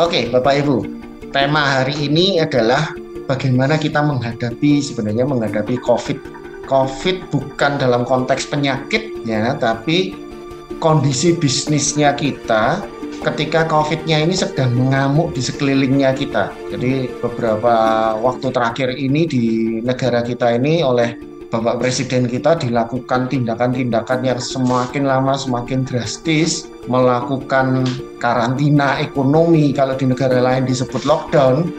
Oke, Bapak Ibu. Tema hari ini adalah bagaimana kita menghadapi sebenarnya menghadapi COVID. COVID bukan dalam konteks penyakit ya, tapi kondisi bisnisnya kita ketika COVID-nya ini sedang mengamuk di sekelilingnya kita. Jadi beberapa waktu terakhir ini di negara kita ini oleh Bapak Presiden kita dilakukan tindakan-tindakan yang semakin lama semakin drastis, melakukan karantina ekonomi kalau di negara lain disebut lockdown,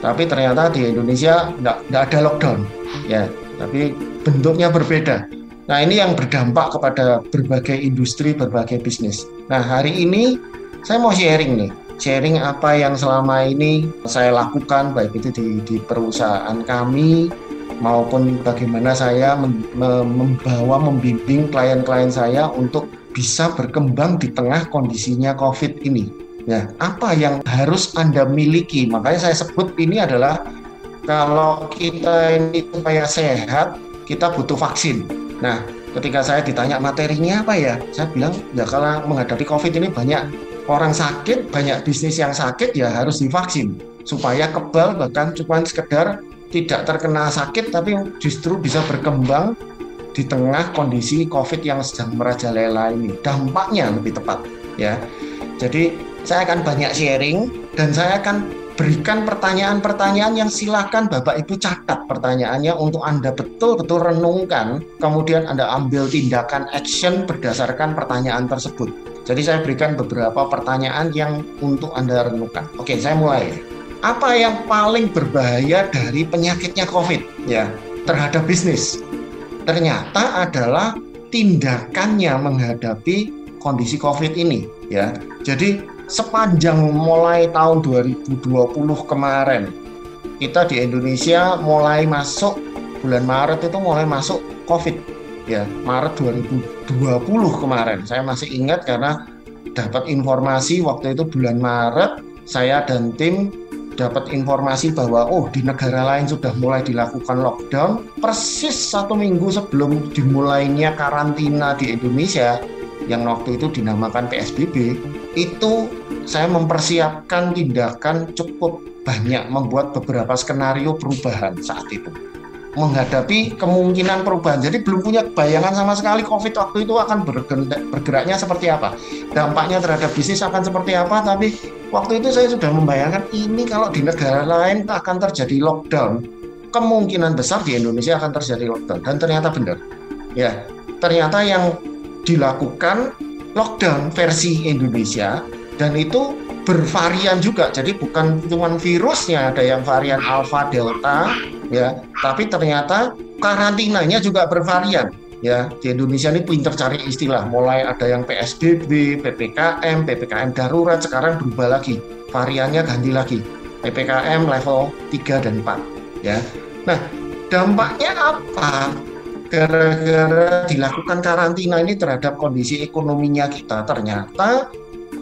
tapi ternyata di Indonesia nggak ada lockdown, ya, tapi bentuknya berbeda. Nah ini yang berdampak kepada berbagai industri, berbagai bisnis. Nah hari ini saya mau sharing nih, sharing apa yang selama ini saya lakukan, baik itu di, di perusahaan kami, maupun bagaimana saya membawa membimbing klien-klien saya untuk bisa berkembang di tengah kondisinya COVID ini. Ya, apa yang harus Anda miliki? Makanya saya sebut ini adalah kalau kita ini supaya sehat, kita butuh vaksin. Nah, ketika saya ditanya materinya apa ya, saya bilang ya kalau menghadapi COVID ini banyak orang sakit, banyak bisnis yang sakit ya harus divaksin supaya kebal bahkan cuma sekedar tidak terkena sakit tapi justru bisa berkembang di tengah kondisi COVID yang sedang merajalela ini. Dampaknya lebih tepat ya. Jadi saya akan banyak sharing dan saya akan berikan pertanyaan-pertanyaan yang silakan Bapak Ibu catat pertanyaannya untuk Anda betul-betul renungkan, kemudian Anda ambil tindakan action berdasarkan pertanyaan tersebut. Jadi saya berikan beberapa pertanyaan yang untuk Anda renungkan. Oke, saya mulai apa yang paling berbahaya dari penyakitnya COVID ya terhadap bisnis? Ternyata adalah tindakannya menghadapi kondisi COVID ini ya. Jadi sepanjang mulai tahun 2020 kemarin kita di Indonesia mulai masuk bulan Maret itu mulai masuk COVID ya Maret 2020 kemarin saya masih ingat karena dapat informasi waktu itu bulan Maret saya dan tim dapat informasi bahwa oh di negara lain sudah mulai dilakukan lockdown persis satu minggu sebelum dimulainya karantina di Indonesia yang waktu itu dinamakan PSBB itu saya mempersiapkan tindakan cukup banyak membuat beberapa skenario perubahan saat itu menghadapi kemungkinan perubahan. Jadi belum punya bayangan sama sekali COVID waktu itu akan bergeraknya seperti apa. Dampaknya terhadap bisnis akan seperti apa, tapi waktu itu saya sudah membayangkan ini kalau di negara lain akan terjadi lockdown. Kemungkinan besar di Indonesia akan terjadi lockdown dan ternyata benar. Ya, ternyata yang dilakukan lockdown versi Indonesia dan itu bervarian juga. Jadi bukan cuma virusnya ada yang varian alpha delta ya, tapi ternyata karantinanya juga bervarian ya. Di Indonesia ini pinter cari istilah, mulai ada yang PSBB, PPKM, PPKM darurat, sekarang berubah lagi. Variannya ganti lagi. PPKM level 3 dan 4 ya. Nah, dampaknya apa? Gara-gara dilakukan karantina ini terhadap kondisi ekonominya kita ternyata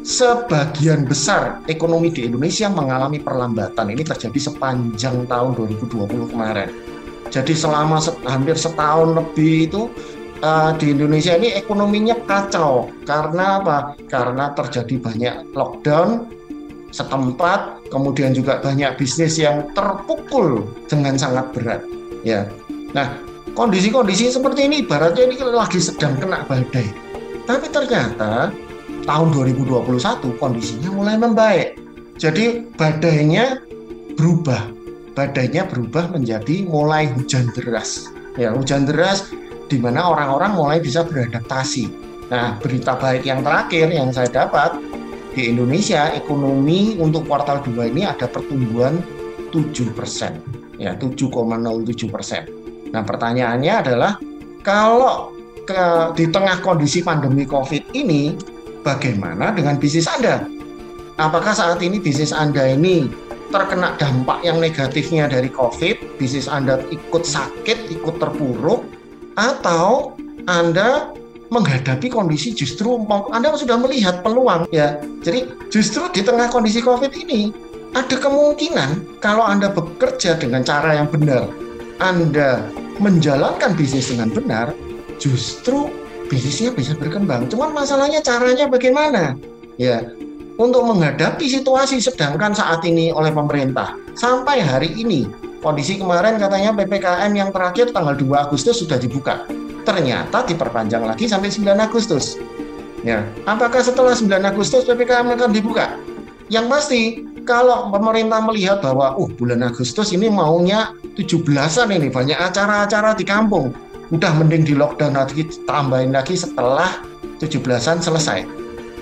sebagian besar ekonomi di Indonesia mengalami perlambatan. Ini terjadi sepanjang tahun 2020 kemarin. Jadi selama hampir setahun lebih itu uh, di Indonesia ini ekonominya kacau. Karena apa? Karena terjadi banyak lockdown setempat, kemudian juga banyak bisnis yang terpukul dengan sangat berat. Ya, nah kondisi-kondisi seperti ini ibaratnya ini lagi sedang kena badai. Tapi ternyata tahun 2021 kondisinya mulai membaik. Jadi badainya berubah. Badainya berubah menjadi mulai hujan deras. Ya, hujan deras di mana orang-orang mulai bisa beradaptasi. Nah, berita baik yang terakhir yang saya dapat di Indonesia ekonomi untuk kuartal 2 ini ada pertumbuhan 7 persen, ya 7,07 persen. Nah pertanyaannya adalah kalau ke, di tengah kondisi pandemi COVID ini bagaimana dengan bisnis Anda? Apakah saat ini bisnis Anda ini terkena dampak yang negatifnya dari COVID, bisnis Anda ikut sakit, ikut terpuruk, atau Anda menghadapi kondisi justru Anda sudah melihat peluang ya. Jadi justru di tengah kondisi COVID ini ada kemungkinan kalau Anda bekerja dengan cara yang benar, Anda menjalankan bisnis dengan benar, justru bisnisnya bisa berkembang. Cuman masalahnya caranya bagaimana? Ya, untuk menghadapi situasi sedangkan saat ini oleh pemerintah. Sampai hari ini kondisi kemarin katanya PPKM yang terakhir tanggal 2 Agustus sudah dibuka. Ternyata diperpanjang lagi sampai 9 Agustus. Ya apakah setelah 9 Agustus PPKM akan dibuka? Yang pasti kalau pemerintah melihat bahwa uh bulan Agustus ini maunya 17-an ini banyak acara-acara di kampung udah mending di lockdown lagi tambahin lagi setelah 17-an selesai.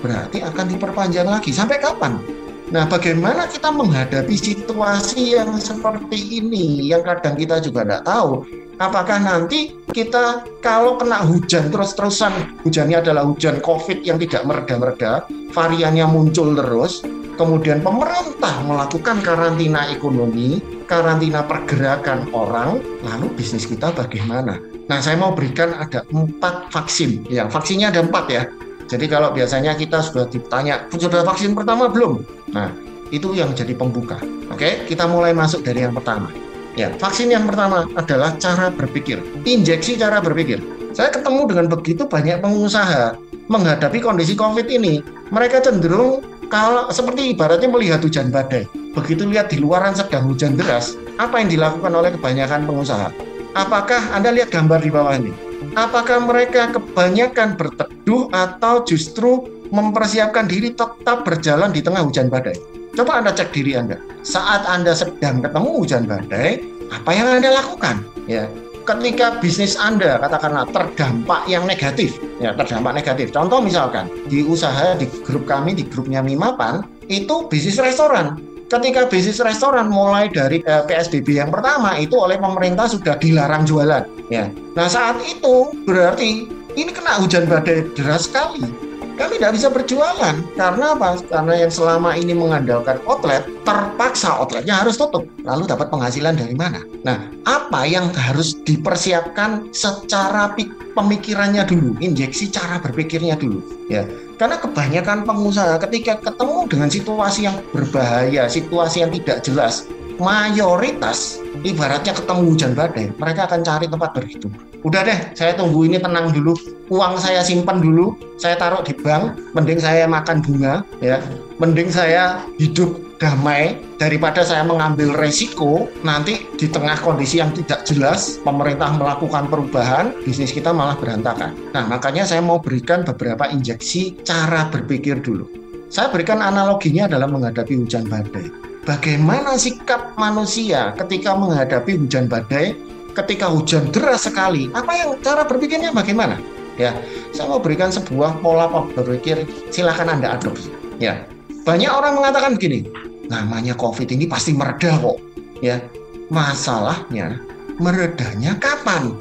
Berarti akan diperpanjang lagi. Sampai kapan? Nah, bagaimana kita menghadapi situasi yang seperti ini? Yang kadang kita juga tidak tahu? Apakah nanti kita kalau kena hujan terus-terusan, hujannya adalah hujan COVID yang tidak mereda-mereda, variannya muncul terus, kemudian pemerintah melakukan karantina ekonomi, karantina pergerakan orang, lalu bisnis kita bagaimana? Nah, saya mau berikan ada empat vaksin. Ya, vaksinnya ada empat ya. Jadi kalau biasanya kita sudah ditanya, sudah vaksin pertama belum? Nah, itu yang jadi pembuka. Oke, kita mulai masuk dari yang pertama. Ya, vaksin yang pertama adalah cara berpikir, injeksi cara berpikir. Saya ketemu dengan begitu banyak pengusaha menghadapi kondisi COVID ini. Mereka cenderung kalau seperti ibaratnya melihat hujan badai. Begitu lihat di luaran sedang hujan deras, apa yang dilakukan oleh kebanyakan pengusaha? Apakah Anda lihat gambar di bawah ini? Apakah mereka kebanyakan berteduh atau justru mempersiapkan diri tetap berjalan di tengah hujan badai? Coba Anda cek diri Anda. Saat Anda sedang ketemu hujan badai, apa yang Anda lakukan? Ya, ketika bisnis Anda katakanlah terdampak yang negatif, ya terdampak negatif. Contoh misalkan di usaha di grup kami di grupnya Mimapan itu bisnis restoran ketika bisnis restoran mulai dari eh, PSBB yang pertama itu oleh pemerintah sudah dilarang jualan ya. Nah, saat itu berarti ini kena hujan badai deras sekali kami tidak bisa berjualan karena apa? Karena yang selama ini mengandalkan outlet terpaksa outletnya harus tutup. Lalu dapat penghasilan dari mana? Nah, apa yang harus dipersiapkan secara pemikirannya dulu, injeksi cara berpikirnya dulu, ya. Karena kebanyakan pengusaha ketika ketemu dengan situasi yang berbahaya, situasi yang tidak jelas, mayoritas ibaratnya ketemu hujan badai, mereka akan cari tempat berhitung. Udah deh, saya tunggu ini tenang dulu, uang saya simpan dulu, saya taruh di bank, mending saya makan bunga, ya, mending saya hidup damai daripada saya mengambil resiko nanti di tengah kondisi yang tidak jelas pemerintah melakukan perubahan bisnis kita malah berantakan. Nah makanya saya mau berikan beberapa injeksi cara berpikir dulu. Saya berikan analoginya dalam menghadapi hujan badai bagaimana sikap manusia ketika menghadapi hujan badai, ketika hujan deras sekali. Apa yang cara berpikirnya bagaimana? Ya, saya mau berikan sebuah pola berpikir, silahkan Anda adopsi. Ya, banyak orang mengatakan begini, namanya COVID ini pasti mereda kok. Ya, masalahnya meredanya kapan?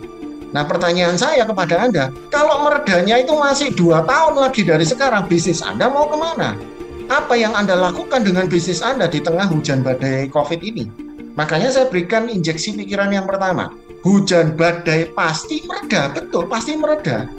Nah pertanyaan saya kepada Anda, kalau meredanya itu masih dua tahun lagi dari sekarang, bisnis Anda mau ke mana? Apa yang Anda lakukan dengan bisnis Anda di tengah hujan badai COVID ini? Makanya saya berikan injeksi pikiran yang pertama. Hujan badai pasti mereda, betul, pasti mereda.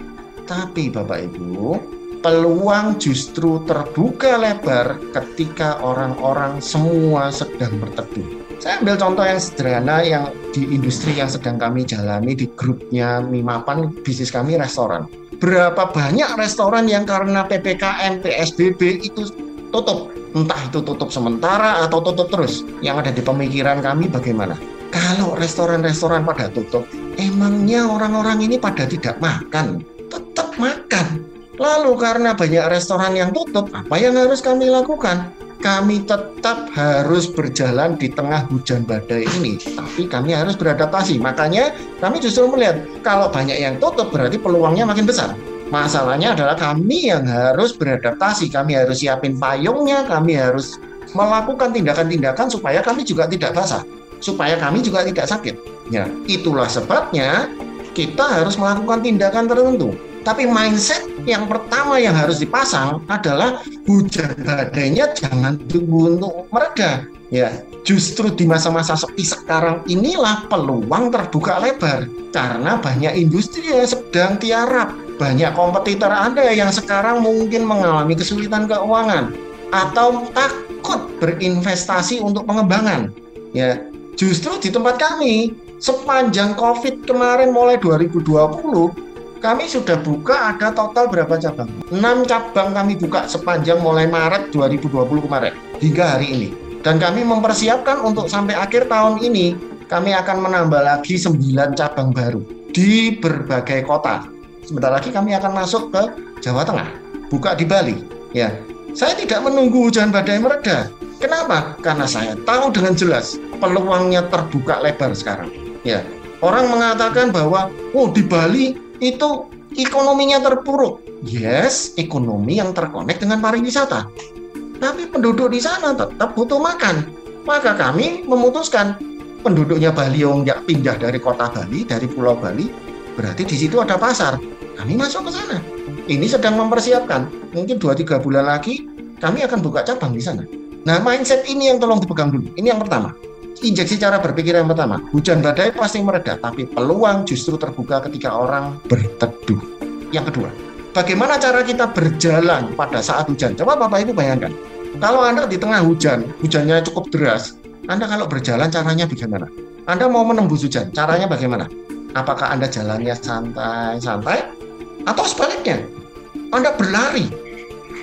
Tapi Bapak Ibu, peluang justru terbuka lebar ketika orang-orang semua sedang berteduh. Saya ambil contoh yang sederhana yang di industri yang sedang kami jalani di grupnya Mimapan, bisnis kami restoran. Berapa banyak restoran yang karena PPKM, PSBB itu tutup. Entah itu tutup sementara atau tutup terus. Yang ada di pemikiran kami bagaimana? Kalau restoran-restoran pada tutup emangnya orang-orang ini pada tidak makan? Tetap makan. Lalu karena banyak restoran yang tutup apa yang harus kami lakukan? Kami tetap harus berjalan di tengah hujan badai ini, tapi kami harus beradaptasi. Makanya, kami justru melihat kalau banyak yang tutup, berarti peluangnya makin besar. Masalahnya adalah kami yang harus beradaptasi, kami harus siapin payungnya, kami harus melakukan tindakan-tindakan supaya kami juga tidak basah, supaya kami juga tidak sakit. Ya, itulah sebabnya kita harus melakukan tindakan tertentu. Tapi mindset yang pertama yang harus dipasang adalah hujan badainya jangan tunggu untuk mereda. Ya, justru di masa-masa sepi sekarang inilah peluang terbuka lebar karena banyak industri yang sedang tiarap banyak kompetitor Anda yang sekarang mungkin mengalami kesulitan keuangan atau takut berinvestasi untuk pengembangan. Ya, justru di tempat kami sepanjang Covid kemarin mulai 2020 kami sudah buka ada total berapa cabang? 6 cabang kami buka sepanjang mulai Maret 2020 kemarin hingga hari ini. Dan kami mempersiapkan untuk sampai akhir tahun ini kami akan menambah lagi 9 cabang baru di berbagai kota. Sebentar lagi kami akan masuk ke Jawa Tengah, buka di Bali. Ya, saya tidak menunggu hujan badai mereda. Kenapa? Karena saya tahu dengan jelas peluangnya terbuka lebar sekarang. Ya, orang mengatakan bahwa oh di Bali itu ekonominya terpuruk. Yes, ekonomi yang terkonek dengan pariwisata. Tapi penduduk di sana tetap butuh makan. Maka kami memutuskan penduduknya Bali yang pindah dari kota Bali, dari Pulau Bali, berarti di situ ada pasar. Kami masuk ke sana. Ini sedang mempersiapkan. Mungkin 2-3 bulan lagi kami akan buka cabang di sana. Nah, mindset ini yang tolong dipegang dulu. Ini yang pertama. Injeksi cara berpikir yang pertama. Hujan badai pasti mereda, tapi peluang justru terbuka ketika orang berteduh. Yang kedua, bagaimana cara kita berjalan pada saat hujan? Coba Bapak Ibu bayangkan. Kalau Anda di tengah hujan, hujannya cukup deras, Anda kalau berjalan caranya bagaimana? Anda mau menembus hujan, caranya bagaimana? Apakah Anda jalannya santai-santai atau sebaliknya? Anda berlari.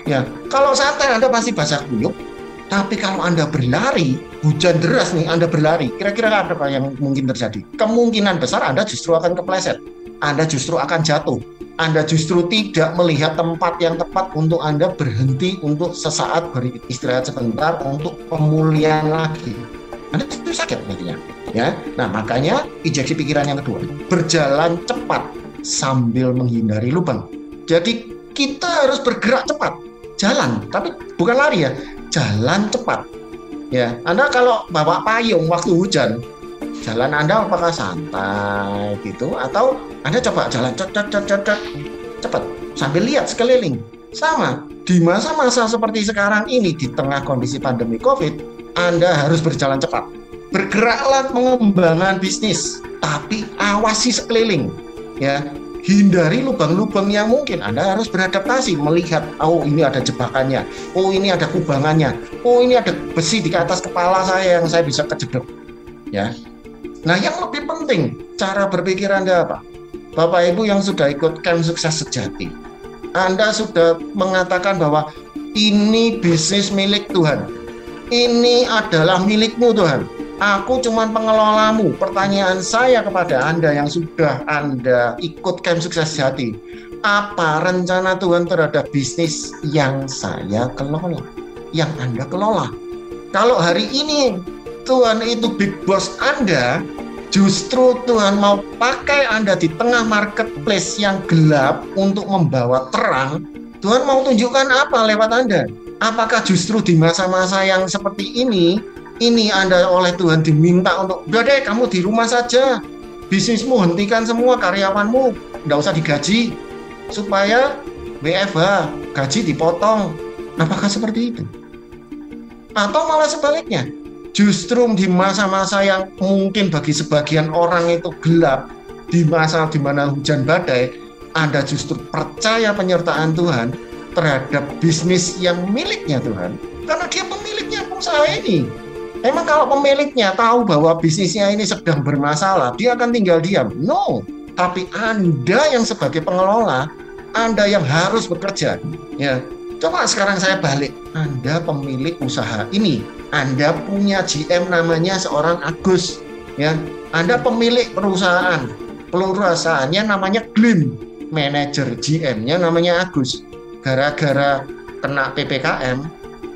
Ya, kalau santai Anda pasti basah kuyup, tapi kalau Anda berlari, hujan deras nih Anda berlari, kira-kira apa yang mungkin terjadi? Kemungkinan besar Anda justru akan kepleset. Anda justru akan jatuh. Anda justru tidak melihat tempat yang tepat untuk Anda berhenti untuk sesaat beristirahat sebentar untuk pemulihan lagi. Anda justru sakit nantinya. Ya, nah makanya injeksi pikiran yang kedua, berjalan cepat sambil menghindari lubang. Jadi kita harus bergerak cepat, jalan, tapi bukan lari ya, jalan cepat. Ya, Anda kalau bawa payung waktu hujan, jalan Anda apakah santai gitu atau Anda coba jalan cepat cepat cepat cepat sambil lihat sekeliling. Sama, di masa-masa seperti sekarang ini di tengah kondisi pandemi Covid, Anda harus berjalan cepat. Bergeraklah pengembangan bisnis, tapi awasi sekeliling. Ya, hindari lubang-lubang yang mungkin Anda harus beradaptasi melihat oh ini ada jebakannya oh ini ada kubangannya oh ini ada besi di atas kepala saya yang saya bisa kejedok ya. Nah yang lebih penting cara berpikir Anda apa? Bapak Ibu yang sudah ikut camp sukses sejati Anda sudah mengatakan bahwa ini bisnis milik Tuhan. Ini adalah milikmu Tuhan Aku cuma pengelolamu. Pertanyaan saya kepada Anda yang sudah Anda ikut camp sukses jati. Apa rencana Tuhan terhadap bisnis yang saya kelola? Yang Anda kelola? Kalau hari ini Tuhan itu big boss Anda, justru Tuhan mau pakai Anda di tengah marketplace yang gelap untuk membawa terang. Tuhan mau tunjukkan apa lewat Anda? Apakah justru di masa-masa yang seperti ini ini Anda oleh Tuhan diminta untuk udah deh kamu di rumah saja. Bisnismu hentikan semua karyawanmu. Nggak usah digaji supaya WFH gaji dipotong. Apakah seperti itu? Atau malah sebaliknya justru di masa-masa yang mungkin bagi sebagian orang itu gelap di masa di mana hujan badai Anda justru percaya penyertaan Tuhan terhadap bisnis yang miliknya Tuhan. Karena dia pemiliknya usaha ini Emang kalau pemiliknya tahu bahwa bisnisnya ini sedang bermasalah, dia akan tinggal diam? No. Tapi Anda yang sebagai pengelola, Anda yang harus bekerja. Ya. Coba sekarang saya balik. Anda pemilik usaha ini. Anda punya GM namanya seorang Agus. Ya. Anda pemilik perusahaan. Perusahaannya namanya Glim. Manager GM-nya namanya Agus. Gara-gara kena PPKM,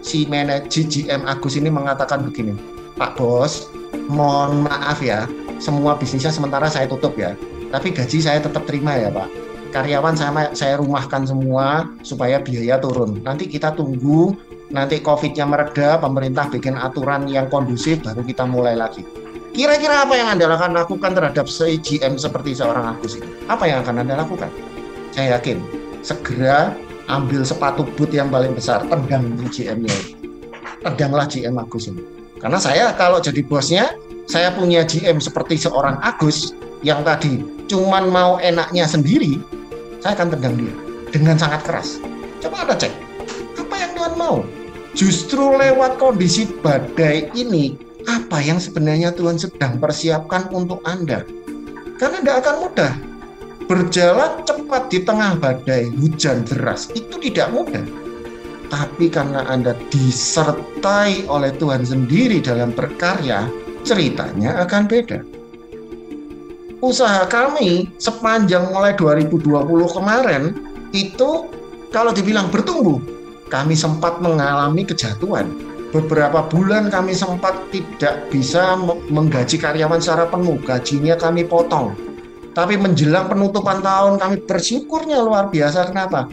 si manajer GM Agus ini mengatakan begini, Pak Bos, mohon maaf ya, semua bisnisnya sementara saya tutup ya, tapi gaji saya tetap terima ya Pak. Karyawan saya saya rumahkan semua supaya biaya turun. Nanti kita tunggu nanti COVID-nya mereda, pemerintah bikin aturan yang kondusif, baru kita mulai lagi. Kira-kira apa yang Anda akan lakukan terhadap GM seperti seorang Agus ini? Apa yang akan Anda lakukan? Saya yakin segera ambil sepatu boot yang paling besar, tendang GM-nya. Tendanglah GM Agus ini. Karena saya kalau jadi bosnya, saya punya GM seperti seorang Agus yang tadi cuman mau enaknya sendiri, saya akan tendang dia dengan sangat keras. Coba Anda cek, apa yang Tuhan mau? Justru lewat kondisi badai ini, apa yang sebenarnya Tuhan sedang persiapkan untuk Anda? Karena tidak akan mudah. Berjalan cepat di tengah badai hujan deras itu tidak mudah. Tapi karena Anda disertai oleh Tuhan sendiri dalam berkarya, ceritanya akan beda. Usaha kami sepanjang mulai 2020 kemarin itu kalau dibilang bertumbuh, kami sempat mengalami kejatuhan. Beberapa bulan kami sempat tidak bisa menggaji karyawan secara penuh, gajinya kami potong tapi menjelang penutupan tahun kami bersyukurnya luar biasa. Kenapa?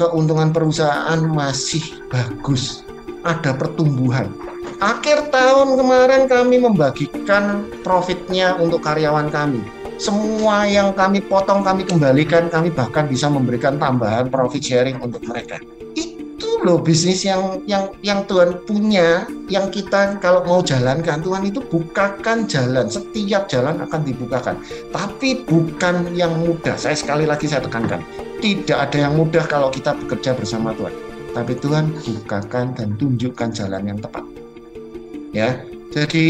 Keuntungan perusahaan masih bagus. Ada pertumbuhan. Akhir tahun kemarin kami membagikan profitnya untuk karyawan kami. Semua yang kami potong kami kembalikan, kami bahkan bisa memberikan tambahan profit sharing untuk mereka loh bisnis yang yang yang Tuhan punya yang kita kalau mau jalankan Tuhan itu bukakan jalan. Setiap jalan akan dibukakan. Tapi bukan yang mudah. Saya sekali lagi saya tekankan tidak ada yang mudah kalau kita bekerja bersama Tuhan. Tapi Tuhan bukakan dan tunjukkan jalan yang tepat. Ya jadi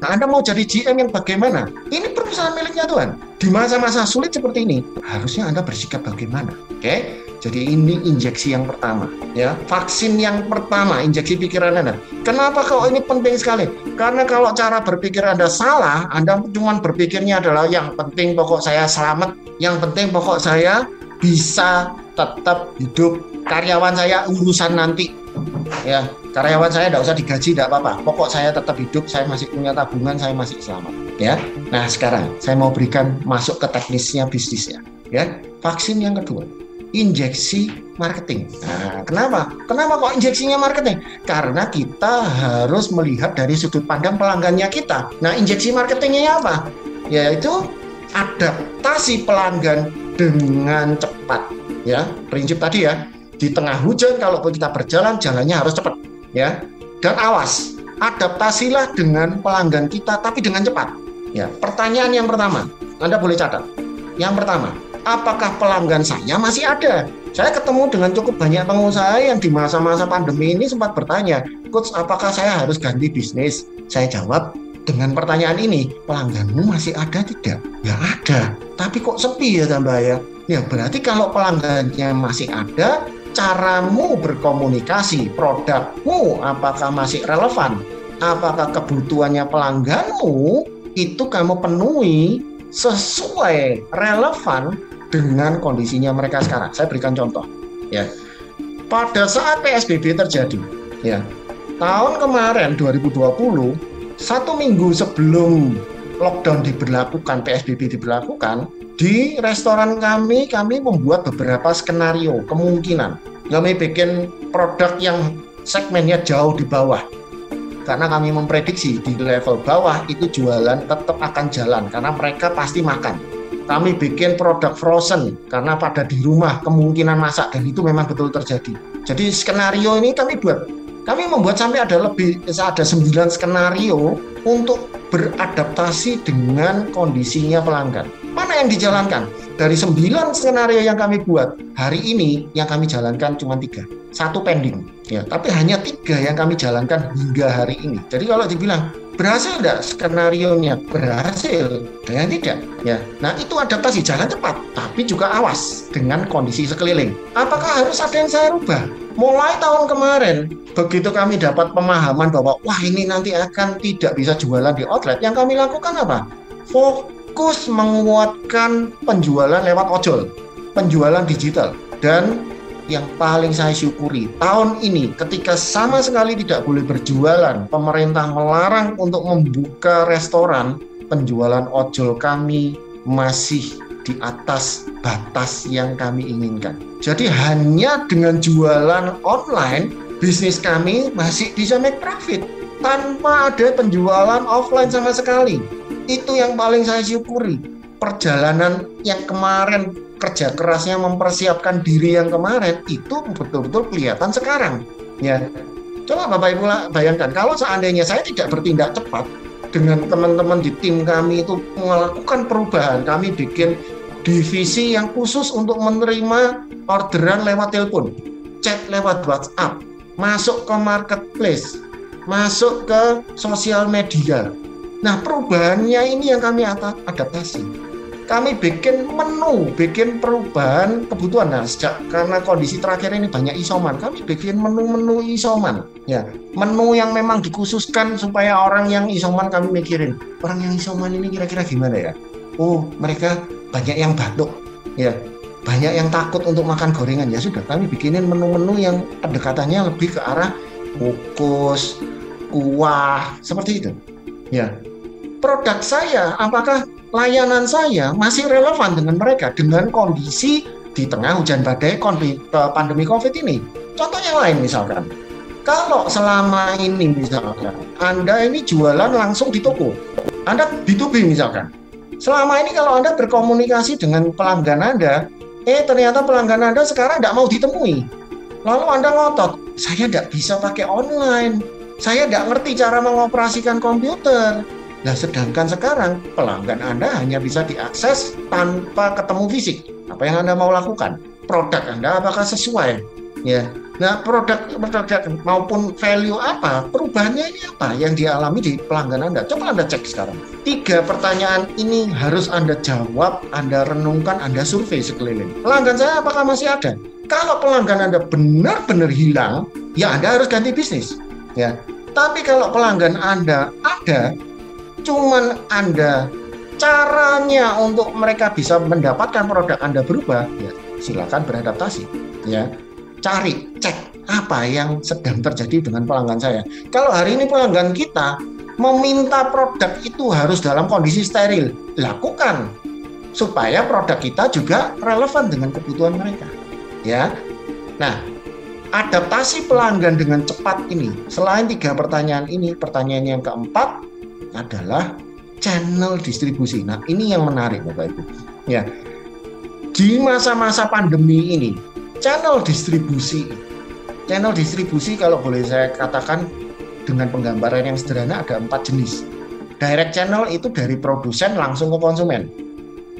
Anda mau jadi GM yang bagaimana? Ini perusahaan miliknya Tuhan. Di masa-masa sulit seperti ini harusnya Anda bersikap bagaimana? Oke? okay? Jadi ini injeksi yang pertama, ya. Vaksin yang pertama, injeksi pikiran Anda. Kenapa kalau ini penting sekali? Karena kalau cara berpikir Anda salah, Anda cuma berpikirnya adalah yang penting pokok saya selamat, yang penting pokok saya bisa tetap hidup. Karyawan saya urusan nanti. Ya, karyawan saya tidak usah digaji, tidak apa-apa. Pokok saya tetap hidup, saya masih punya tabungan, saya masih selamat. Ya, nah sekarang saya mau berikan masuk ke teknisnya bisnisnya. Ya, vaksin yang kedua injeksi marketing. Nah, kenapa? Kenapa kok injeksinya marketing? Karena kita harus melihat dari sudut pandang pelanggannya kita. Nah, injeksi marketingnya apa? Yaitu adaptasi pelanggan dengan cepat. Ya, prinsip tadi ya. Di tengah hujan, kalaupun kita berjalan, jalannya harus cepat. Ya, dan awas, adaptasilah dengan pelanggan kita, tapi dengan cepat. Ya, pertanyaan yang pertama, Anda boleh catat. Yang pertama, apakah pelanggan saya masih ada? Saya ketemu dengan cukup banyak pengusaha yang di masa-masa pandemi ini sempat bertanya, Coach, apakah saya harus ganti bisnis? Saya jawab dengan pertanyaan ini, pelangganmu masih ada tidak? Ya ada, tapi kok sepi ya tambah ya? Ya berarti kalau pelanggannya masih ada, caramu berkomunikasi, produkmu apakah masih relevan? Apakah kebutuhannya pelangganmu itu kamu penuhi sesuai relevan dengan kondisinya mereka sekarang. Saya berikan contoh, ya. Pada saat PSBB terjadi, ya, tahun kemarin 2020, satu minggu sebelum lockdown diberlakukan, PSBB diberlakukan, di restoran kami, kami membuat beberapa skenario kemungkinan. Kami bikin produk yang segmennya jauh di bawah, karena kami memprediksi di level bawah itu jualan tetap akan jalan karena mereka pasti makan. Kami bikin produk frozen karena pada di rumah kemungkinan masak dan itu memang betul terjadi. Jadi skenario ini kami buat kami membuat sampai ada lebih ada 9 skenario untuk beradaptasi dengan kondisinya pelanggan. Mana yang dijalankan? Dari 9 skenario yang kami buat, hari ini yang kami jalankan cuma tiga. Satu pending. Ya, tapi hanya tiga yang kami jalankan hingga hari ini. Jadi kalau dibilang berhasil tidak skenario nya berhasil dengan tidak. Ya nah itu adaptasi jalan cepat tapi juga awas dengan kondisi sekeliling. Apakah harus ada yang saya rubah? Mulai tahun kemarin begitu kami dapat pemahaman bahwa wah ini nanti akan tidak bisa jualan di outlet yang kami lakukan apa? Fokus menguatkan penjualan lewat ojol penjualan digital dan yang paling saya syukuri tahun ini ketika sama sekali tidak boleh berjualan pemerintah melarang untuk membuka restoran penjualan ojol kami masih di atas batas yang kami inginkan. Jadi hanya dengan jualan online bisnis kami masih bisa make profit tanpa ada penjualan offline sama sekali. Itu yang paling saya syukuri. Perjalanan yang kemarin kerja kerasnya mempersiapkan diri yang kemarin itu betul-betul kelihatan sekarang. Ya, coba Bapak Ibu bayangkan kalau seandainya saya tidak bertindak cepat, dengan teman-teman di tim kami itu melakukan perubahan. Kami bikin divisi yang khusus untuk menerima orderan lewat telepon, chat lewat WhatsApp, masuk ke marketplace, masuk ke sosial media. Nah, perubahannya ini yang kami adaptasi. Kami bikin menu, bikin perubahan kebutuhan. Nah, sejak karena kondisi terakhir ini banyak isoman, kami bikin menu-menu isoman. Ya, menu yang memang dikhususkan supaya orang yang isoman kami mikirin, orang yang isoman ini kira-kira gimana ya? Oh, mereka banyak yang batuk. Ya, banyak yang takut untuk makan gorengan. Ya sudah, kami bikinin menu-menu yang pendekatannya lebih ke arah kukus, kuah, seperti itu. Ya, produk saya, apakah layanan saya masih relevan dengan mereka dengan kondisi di tengah hujan badai pandemi COVID ini. Contoh yang lain misalkan, kalau selama ini misalkan Anda ini jualan langsung di toko, Anda B2B misalkan. Selama ini kalau Anda berkomunikasi dengan pelanggan Anda, eh ternyata pelanggan Anda sekarang tidak mau ditemui. Lalu Anda ngotot, saya tidak bisa pakai online, saya tidak ngerti cara mengoperasikan komputer, Nah, sedangkan sekarang pelanggan Anda hanya bisa diakses tanpa ketemu fisik. Apa yang Anda mau lakukan? Produk Anda apakah sesuai? Ya. Nah, produk produk maupun value apa? Perubahannya ini apa yang dialami di pelanggan Anda? Coba Anda cek sekarang. Tiga pertanyaan ini harus Anda jawab, Anda renungkan, Anda survei sekeliling. Pelanggan saya apakah masih ada? Kalau pelanggan Anda benar-benar hilang, ya Anda harus ganti bisnis. Ya. Tapi kalau pelanggan Anda ada, cuman Anda caranya untuk mereka bisa mendapatkan produk Anda berubah, ya silakan beradaptasi. Ya, cari, cek apa yang sedang terjadi dengan pelanggan saya. Kalau hari ini pelanggan kita meminta produk itu harus dalam kondisi steril, lakukan supaya produk kita juga relevan dengan kebutuhan mereka. Ya, nah adaptasi pelanggan dengan cepat ini, selain tiga pertanyaan ini, pertanyaan yang keempat adalah channel distribusi. Nah, ini yang menarik Bapak Ibu. Ya. Di masa-masa pandemi ini, channel distribusi channel distribusi kalau boleh saya katakan dengan penggambaran yang sederhana ada empat jenis. Direct channel itu dari produsen langsung ke konsumen.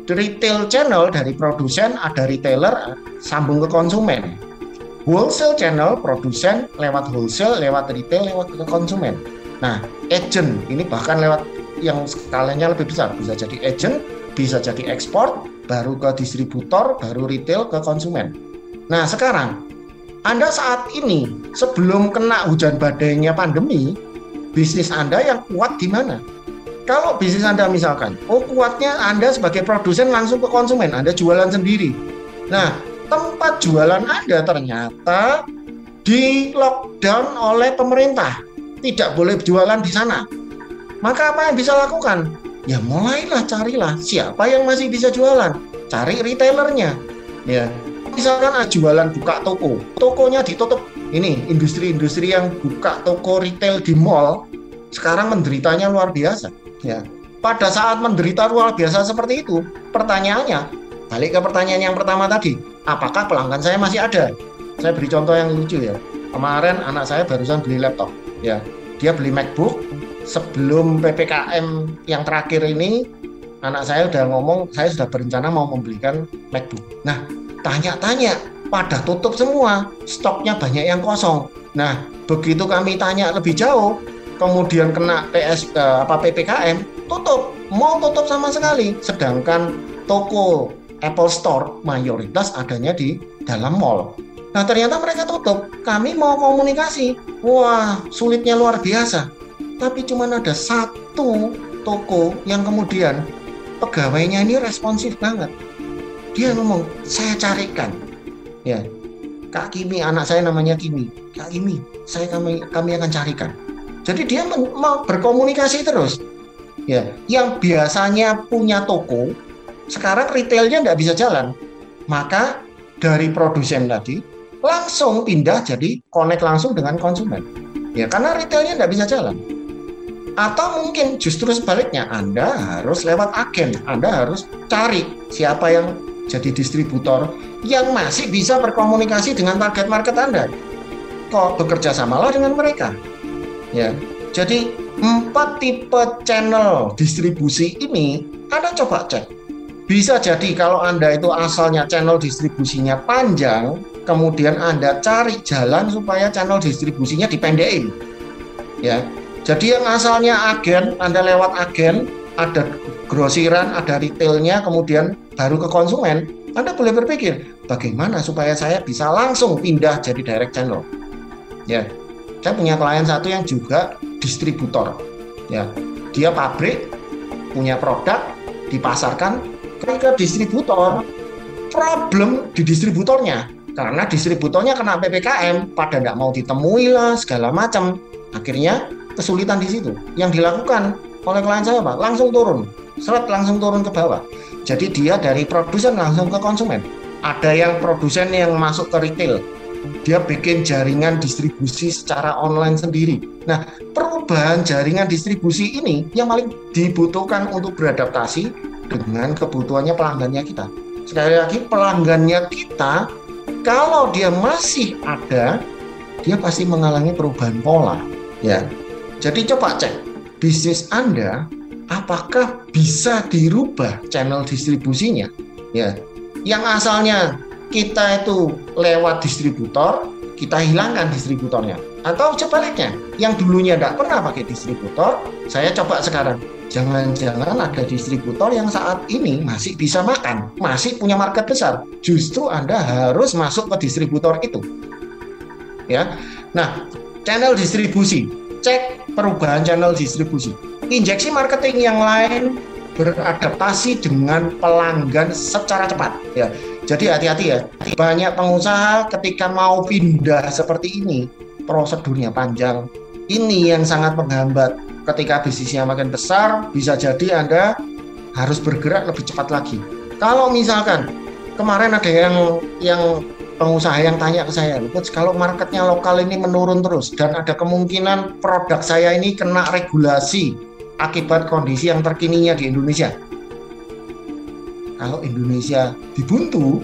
Retail channel dari produsen ada retailer sambung ke konsumen. Wholesale channel produsen lewat wholesale, lewat retail, lewat ke konsumen Nah, agent ini bahkan lewat yang skalanya lebih besar, bisa jadi agent, bisa jadi ekspor, baru ke distributor, baru retail ke konsumen. Nah, sekarang Anda saat ini sebelum kena hujan badainya pandemi, bisnis Anda yang kuat di mana? Kalau bisnis Anda misalkan, oh kuatnya Anda sebagai produsen langsung ke konsumen, Anda jualan sendiri. Nah, tempat jualan Anda ternyata di lockdown oleh pemerintah tidak boleh jualan di sana. Maka apa yang bisa lakukan? Ya mulailah carilah siapa yang masih bisa jualan. Cari retailernya. Ya. Misalkan ada jualan buka toko, tokonya ditutup. Ini industri-industri yang buka toko retail di mall sekarang menderitanya luar biasa. Ya. Pada saat menderita luar biasa seperti itu, pertanyaannya balik ke pertanyaan yang pertama tadi, apakah pelanggan saya masih ada? Saya beri contoh yang lucu ya. Kemarin anak saya barusan beli laptop ya dia beli MacBook sebelum ppkm yang terakhir ini. Anak saya udah ngomong saya sudah berencana mau membelikan MacBook. Nah tanya-tanya pada tutup semua stoknya banyak yang kosong. Nah begitu kami tanya lebih jauh kemudian kena PS eh, apa ppkm tutup mau tutup sama sekali. Sedangkan toko Apple Store mayoritas adanya di dalam mall Nah ternyata mereka tutup. Kami mau komunikasi. Wah sulitnya luar biasa. Tapi cuma ada satu toko yang kemudian pegawainya ini responsif banget. Dia ngomong, saya carikan. Ya, Kak Kimi, anak saya namanya Kimi. Kak Kimi, saya kami kami akan carikan. Jadi dia mau berkomunikasi terus. Ya, yang biasanya punya toko, sekarang retailnya nggak bisa jalan. Maka dari produsen tadi langsung pindah jadi connect langsung dengan konsumen. Ya karena retailnya nggak bisa jalan. Atau mungkin justru sebaliknya, Anda harus lewat agen, Anda harus cari siapa yang jadi distributor yang masih bisa berkomunikasi dengan target market Anda. Kok bekerja samalah dengan mereka. Ya, jadi empat tipe channel distribusi ini Anda coba cek. Bisa jadi kalau Anda itu asalnya channel distribusinya panjang, kemudian Anda cari jalan supaya channel distribusinya dipendekin. Ya. Jadi yang asalnya agen, Anda lewat agen, ada grosiran, ada retailnya, kemudian baru ke konsumen, Anda boleh berpikir bagaimana supaya saya bisa langsung pindah jadi direct channel. Ya, saya punya klien satu yang juga distributor. Ya, dia pabrik punya produk dipasarkan ke distributor. Problem di distributornya karena distributornya kena ppkm, pada tidak mau ditemui lah segala macam. Akhirnya kesulitan di situ. Yang dilakukan oleh klien saya pak langsung turun seret langsung turun ke bawah. Jadi dia dari produsen langsung ke konsumen. Ada yang produsen yang masuk ke retail, dia bikin jaringan distribusi secara online sendiri. Nah, perubahan jaringan distribusi ini yang paling dibutuhkan untuk beradaptasi dengan kebutuhannya pelanggannya kita. Sekali lagi, pelanggannya kita, kalau dia masih ada, dia pasti mengalami perubahan pola. Ya, jadi coba cek bisnis Anda apakah bisa dirubah channel distribusinya? Ya, yang asalnya kita itu lewat distributor, kita hilangkan distributornya. Atau sebaliknya, yang dulunya tidak pernah pakai distributor, saya coba sekarang. Jangan-jangan ada distributor yang saat ini masih bisa makan, masih punya market besar. Justru Anda harus masuk ke distributor itu. Ya. Nah, channel distribusi, cek perubahan channel distribusi injeksi marketing yang lain beradaptasi dengan pelanggan secara cepat ya. Jadi hati-hati ya. Banyak pengusaha ketika mau pindah seperti ini prosedurnya panjang. Ini yang sangat menghambat. Ketika bisnisnya makin besar, bisa jadi Anda harus bergerak lebih cepat lagi. Kalau misalkan kemarin ada yang yang pengusaha yang tanya ke saya, kalau marketnya lokal ini menurun terus dan ada kemungkinan produk saya ini kena regulasi akibat kondisi yang terkininya di Indonesia. Kalau Indonesia dibuntu,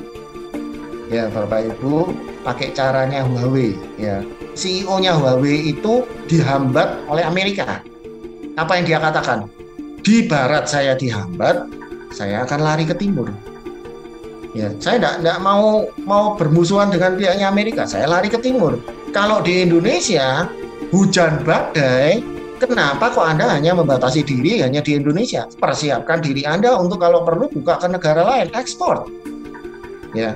ya Bapak Ibu pakai caranya Huawei ya. CEO-nya Huawei itu dihambat oleh Amerika. Apa yang dia katakan? Di barat saya dihambat, saya akan lari ke timur. Ya, saya tidak mau mau bermusuhan dengan pihaknya Amerika. Saya lari ke timur. Kalau di Indonesia hujan badai, Kenapa kok Anda hanya membatasi diri hanya di Indonesia? Persiapkan diri Anda untuk kalau perlu buka ke negara lain, ekspor. Ya.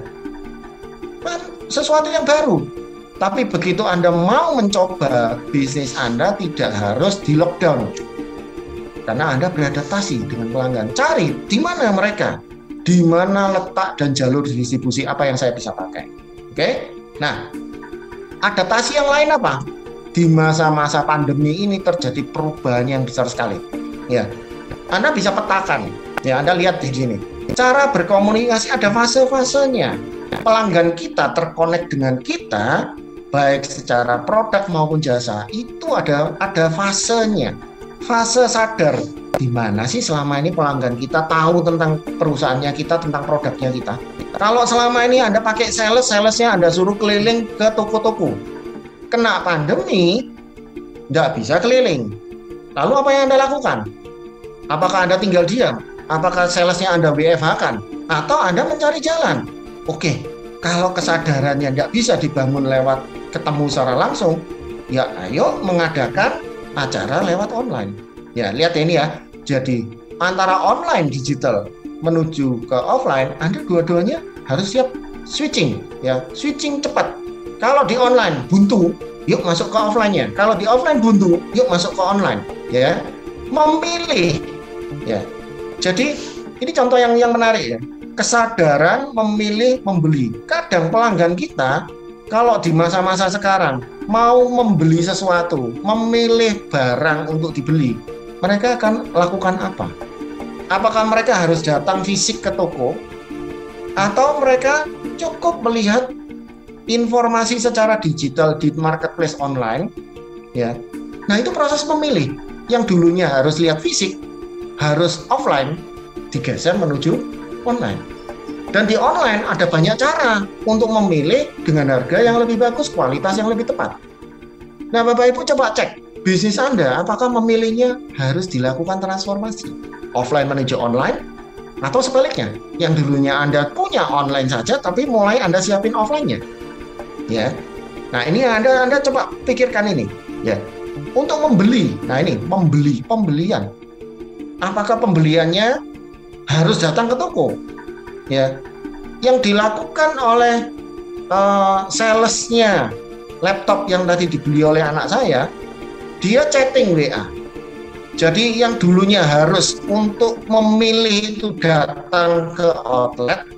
Kan sesuatu yang baru. Tapi begitu Anda mau mencoba bisnis Anda tidak harus di lockdown. Karena Anda beradaptasi dengan pelanggan. Cari di mana mereka, di mana letak dan jalur distribusi apa yang saya bisa pakai. Oke? Nah, adaptasi yang lain apa? di masa-masa pandemi ini terjadi perubahan yang besar sekali. Ya, Anda bisa petakan. Ya, Anda lihat di sini. Cara berkomunikasi ada fase-fasenya. Pelanggan kita terkonek dengan kita, baik secara produk maupun jasa, itu ada ada fasenya. Fase sadar di mana sih selama ini pelanggan kita tahu tentang perusahaannya kita, tentang produknya kita. Kalau selama ini Anda pakai sales, salesnya Anda suruh keliling ke toko-toko kena pandemi nggak bisa keliling. Lalu apa yang Anda lakukan? Apakah Anda tinggal diam? Apakah salesnya Anda WFH kan? Atau Anda mencari jalan? Oke, kalau kesadarannya nggak bisa dibangun lewat ketemu secara langsung, ya ayo mengadakan acara lewat online. Ya, lihat ini ya. Jadi antara online digital menuju ke offline, Anda dua-duanya harus siap switching, ya, switching cepat kalau di online buntu, yuk masuk ke offline-nya. Kalau di offline buntu, yuk masuk ke online, ya. Memilih, ya. Jadi ini contoh yang yang menarik ya. Kesadaran memilih membeli. Kadang pelanggan kita kalau di masa-masa sekarang mau membeli sesuatu, memilih barang untuk dibeli, mereka akan lakukan apa? Apakah mereka harus datang fisik ke toko? Atau mereka cukup melihat informasi secara digital di marketplace online ya? Nah itu proses memilih. Yang dulunya harus lihat fisik harus offline digeser menuju online dan di online ada banyak cara untuk memilih dengan harga yang lebih bagus kualitas yang lebih tepat nah Bapak Ibu coba cek bisnis Anda apakah memilihnya harus dilakukan transformasi offline menuju online atau sebaliknya yang dulunya Anda punya online saja tapi mulai Anda siapin offline-nya ya. Nah, ini Anda Anda coba pikirkan ini, ya. Untuk membeli. Nah, ini membeli, pembelian. apakah pembeliannya harus datang ke toko? Ya, yang dilakukan oleh uh, salesnya laptop yang tadi dibeli oleh anak saya, dia chatting WA. Jadi yang dulunya harus untuk memilih itu datang ke outlet,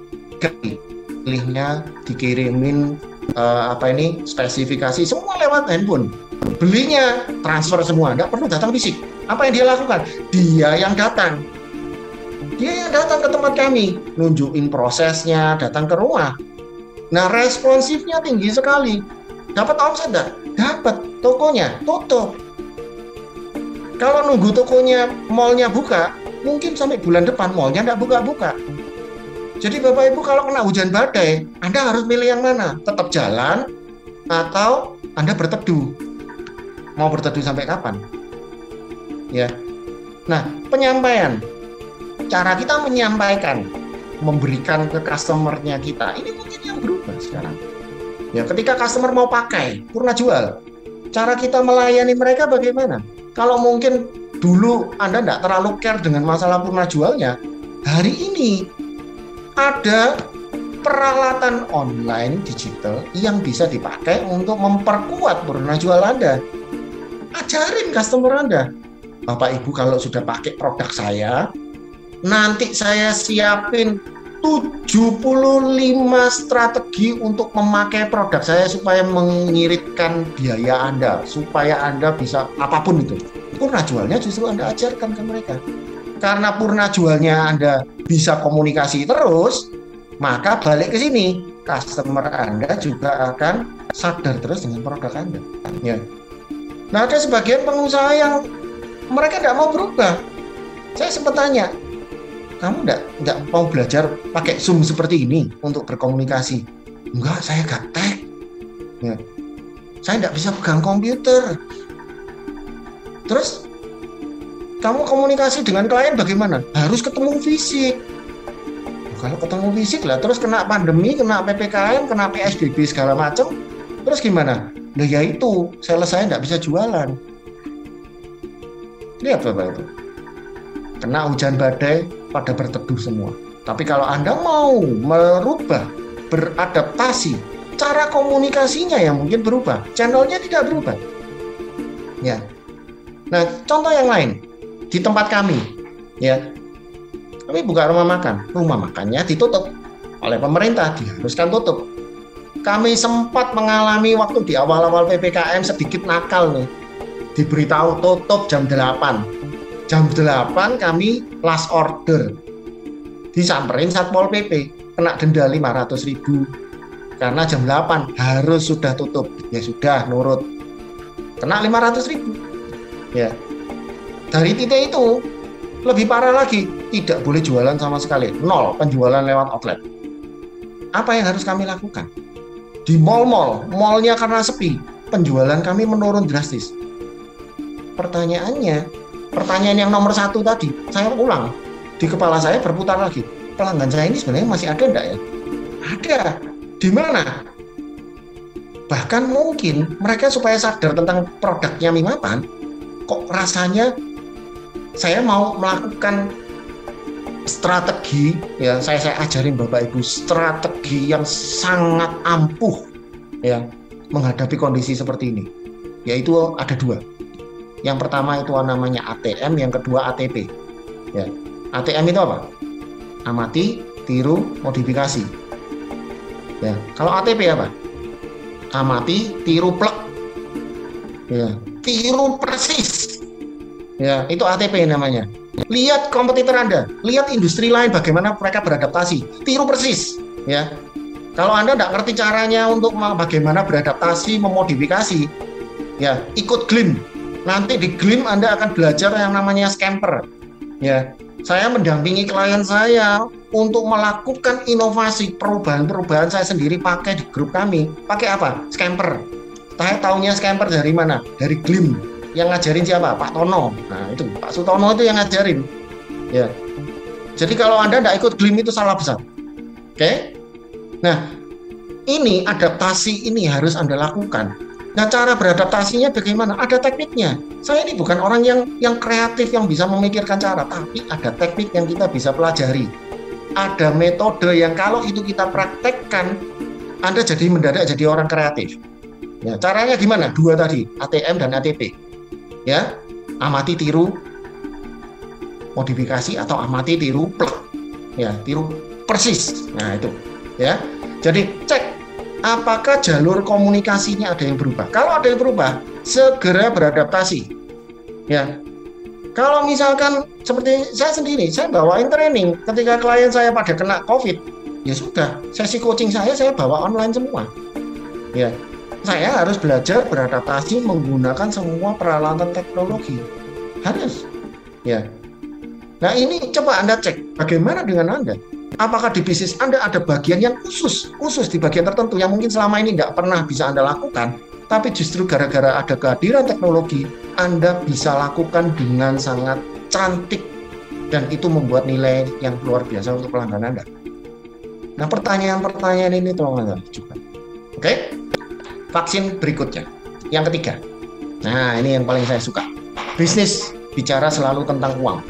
pilihnya dikirimin uh, apa ini spesifikasi semua lewat handphone. Belinya transfer semua, tidak perlu datang fisik. Apa yang dia lakukan? Dia yang datang. Dia yang datang ke tempat kami, nunjukin prosesnya, datang ke rumah. Nah responsifnya tinggi sekali. Dapat omset enggak? Dapat. Tokonya tutup. Kalau nunggu tokonya, mallnya buka, mungkin sampai bulan depan mallnya enggak buka-buka. Jadi Bapak Ibu kalau kena hujan badai, Anda harus milih yang mana? Tetap jalan atau Anda berteduh? Mau berteduh sampai kapan? Ya. Nah, penyampaian. Cara kita menyampaikan, memberikan ke customernya kita, ini mungkin yang berubah sekarang Ya, ketika customer mau pakai purna jual, cara kita melayani mereka bagaimana? Kalau mungkin dulu Anda tidak terlalu care dengan masalah purna jualnya, hari ini ada peralatan online digital yang bisa dipakai untuk memperkuat purna jual Anda. Ajarin customer Anda. Bapak Ibu kalau sudah pakai produk saya, nanti saya siapin 75 strategi untuk memakai produk saya supaya mengiritkan biaya Anda, supaya Anda bisa apa pun itu. Purna jualnya justru Anda ajarkan ke mereka. Karena purna jualnya Anda bisa komunikasi terus, maka balik ke sini, customer Anda juga akan sadar terus dengan produk Anda. Ya. Nah, ada sebagian pengusaha yang mereka tidak mau berubah. Saya sempat tanya, kamu enggak enggak mau belajar pakai Zoom seperti ini untuk berkomunikasi? Enggak, saya gaptek. Ya. Saya enggak bisa pegang komputer. Terus kamu komunikasi dengan klien bagaimana? Harus ketemu fisik. Kalau ketemu fisik lah, terus kena pandemi, kena PPKM, kena PSBB segala macam, terus gimana? Nah ya itu, selesai enggak bisa jualan. Lihat Bapak itu. Kena hujan badai, pada berteduh semua. Tapi kalau Anda mau merubah, beradaptasi, cara komunikasinya yang mungkin berubah, channelnya tidak berubah. Ya. Nah, contoh yang lain di tempat kami, ya, kami buka rumah makan, rumah makannya ditutup oleh pemerintah, diharuskan tutup. Kami sempat mengalami waktu di awal-awal PPKM sedikit nakal nih. Diberitahu tutup jam 8 jam 8 kami last order. Disamperin Satpol PP kena denda 500 ribu. Karena jam 8 harus sudah tutup. Ya sudah nurut. Kena 500 ribu. Ya. Dari titik itu lebih parah lagi tidak boleh jualan sama sekali. Nol penjualan lewat outlet. Apa yang harus kami lakukan? Di mall-mall mallnya karena sepi penjualan kami menurun drastis. Pertanyaannya pertanyaan yang nomor satu tadi saya ulang. Di kepala saya berputar lagi. Pelanggan saya ini sebenarnya masih ada enggak ya? Ada. Di mana? Bahkan mungkin mereka supaya sadar tentang produknya Mimapan kok rasanya saya mau melakukan strategi ya saya saya ajarin Bapak Ibu strategi yang sangat ampuh ya menghadapi kondisi seperti ini. Yaitu ada dua yang pertama itu namanya ATM, yang kedua ATP. Ya. ATM itu apa? Amati, tiru, modifikasi. Ya. Kalau ATP apa? Amati, tiru, plek. Ya. Tiru persis. Ya, itu ATP namanya. Lihat kompetitor Anda, lihat industri lain bagaimana mereka beradaptasi. Tiru persis, ya. Kalau Anda tidak ngerti caranya untuk bagaimana beradaptasi, memodifikasi, ya ikut GLIM, nanti di Glim Anda akan belajar yang namanya scamper. Ya, saya mendampingi klien saya untuk melakukan inovasi perubahan-perubahan saya sendiri pakai di grup kami. Pakai apa? Scamper. Saya tahunya scamper dari mana? Dari Glim. Yang ngajarin siapa? Pak Tono. Nah, itu Pak Sutono itu yang ngajarin. Ya. Jadi kalau Anda tidak ikut Glim itu salah besar. Oke? Nah, ini adaptasi ini harus Anda lakukan Nah, cara beradaptasinya bagaimana? Ada tekniknya. Saya ini bukan orang yang yang kreatif yang bisa memikirkan cara, tapi ada teknik yang kita bisa pelajari. Ada metode yang kalau itu kita praktekkan, Anda jadi mendadak jadi orang kreatif. Ya, caranya gimana? Dua tadi, ATM dan ATP. Ya, amati tiru modifikasi atau amati tiru plek. Ya, tiru persis. Nah, itu. Ya. Jadi cek apakah jalur komunikasinya ada yang berubah. Kalau ada yang berubah, segera beradaptasi. Ya. Kalau misalkan seperti saya sendiri, saya bawain training ketika klien saya pada kena COVID, ya sudah, sesi coaching saya saya bawa online semua. Ya. Saya harus belajar beradaptasi menggunakan semua peralatan teknologi. Harus. Ya. Nah, ini coba Anda cek bagaimana dengan Anda? Apakah di bisnis Anda ada bagian yang khusus, khusus di bagian tertentu yang mungkin selama ini nggak pernah bisa Anda lakukan, tapi justru gara-gara ada kehadiran teknologi, Anda bisa lakukan dengan sangat cantik dan itu membuat nilai yang luar biasa untuk pelanggan Anda. Nah, pertanyaan-pertanyaan ini tolong Anda juga. Oke? Vaksin berikutnya. Yang ketiga. Nah, ini yang paling saya suka. Bisnis bicara selalu tentang uang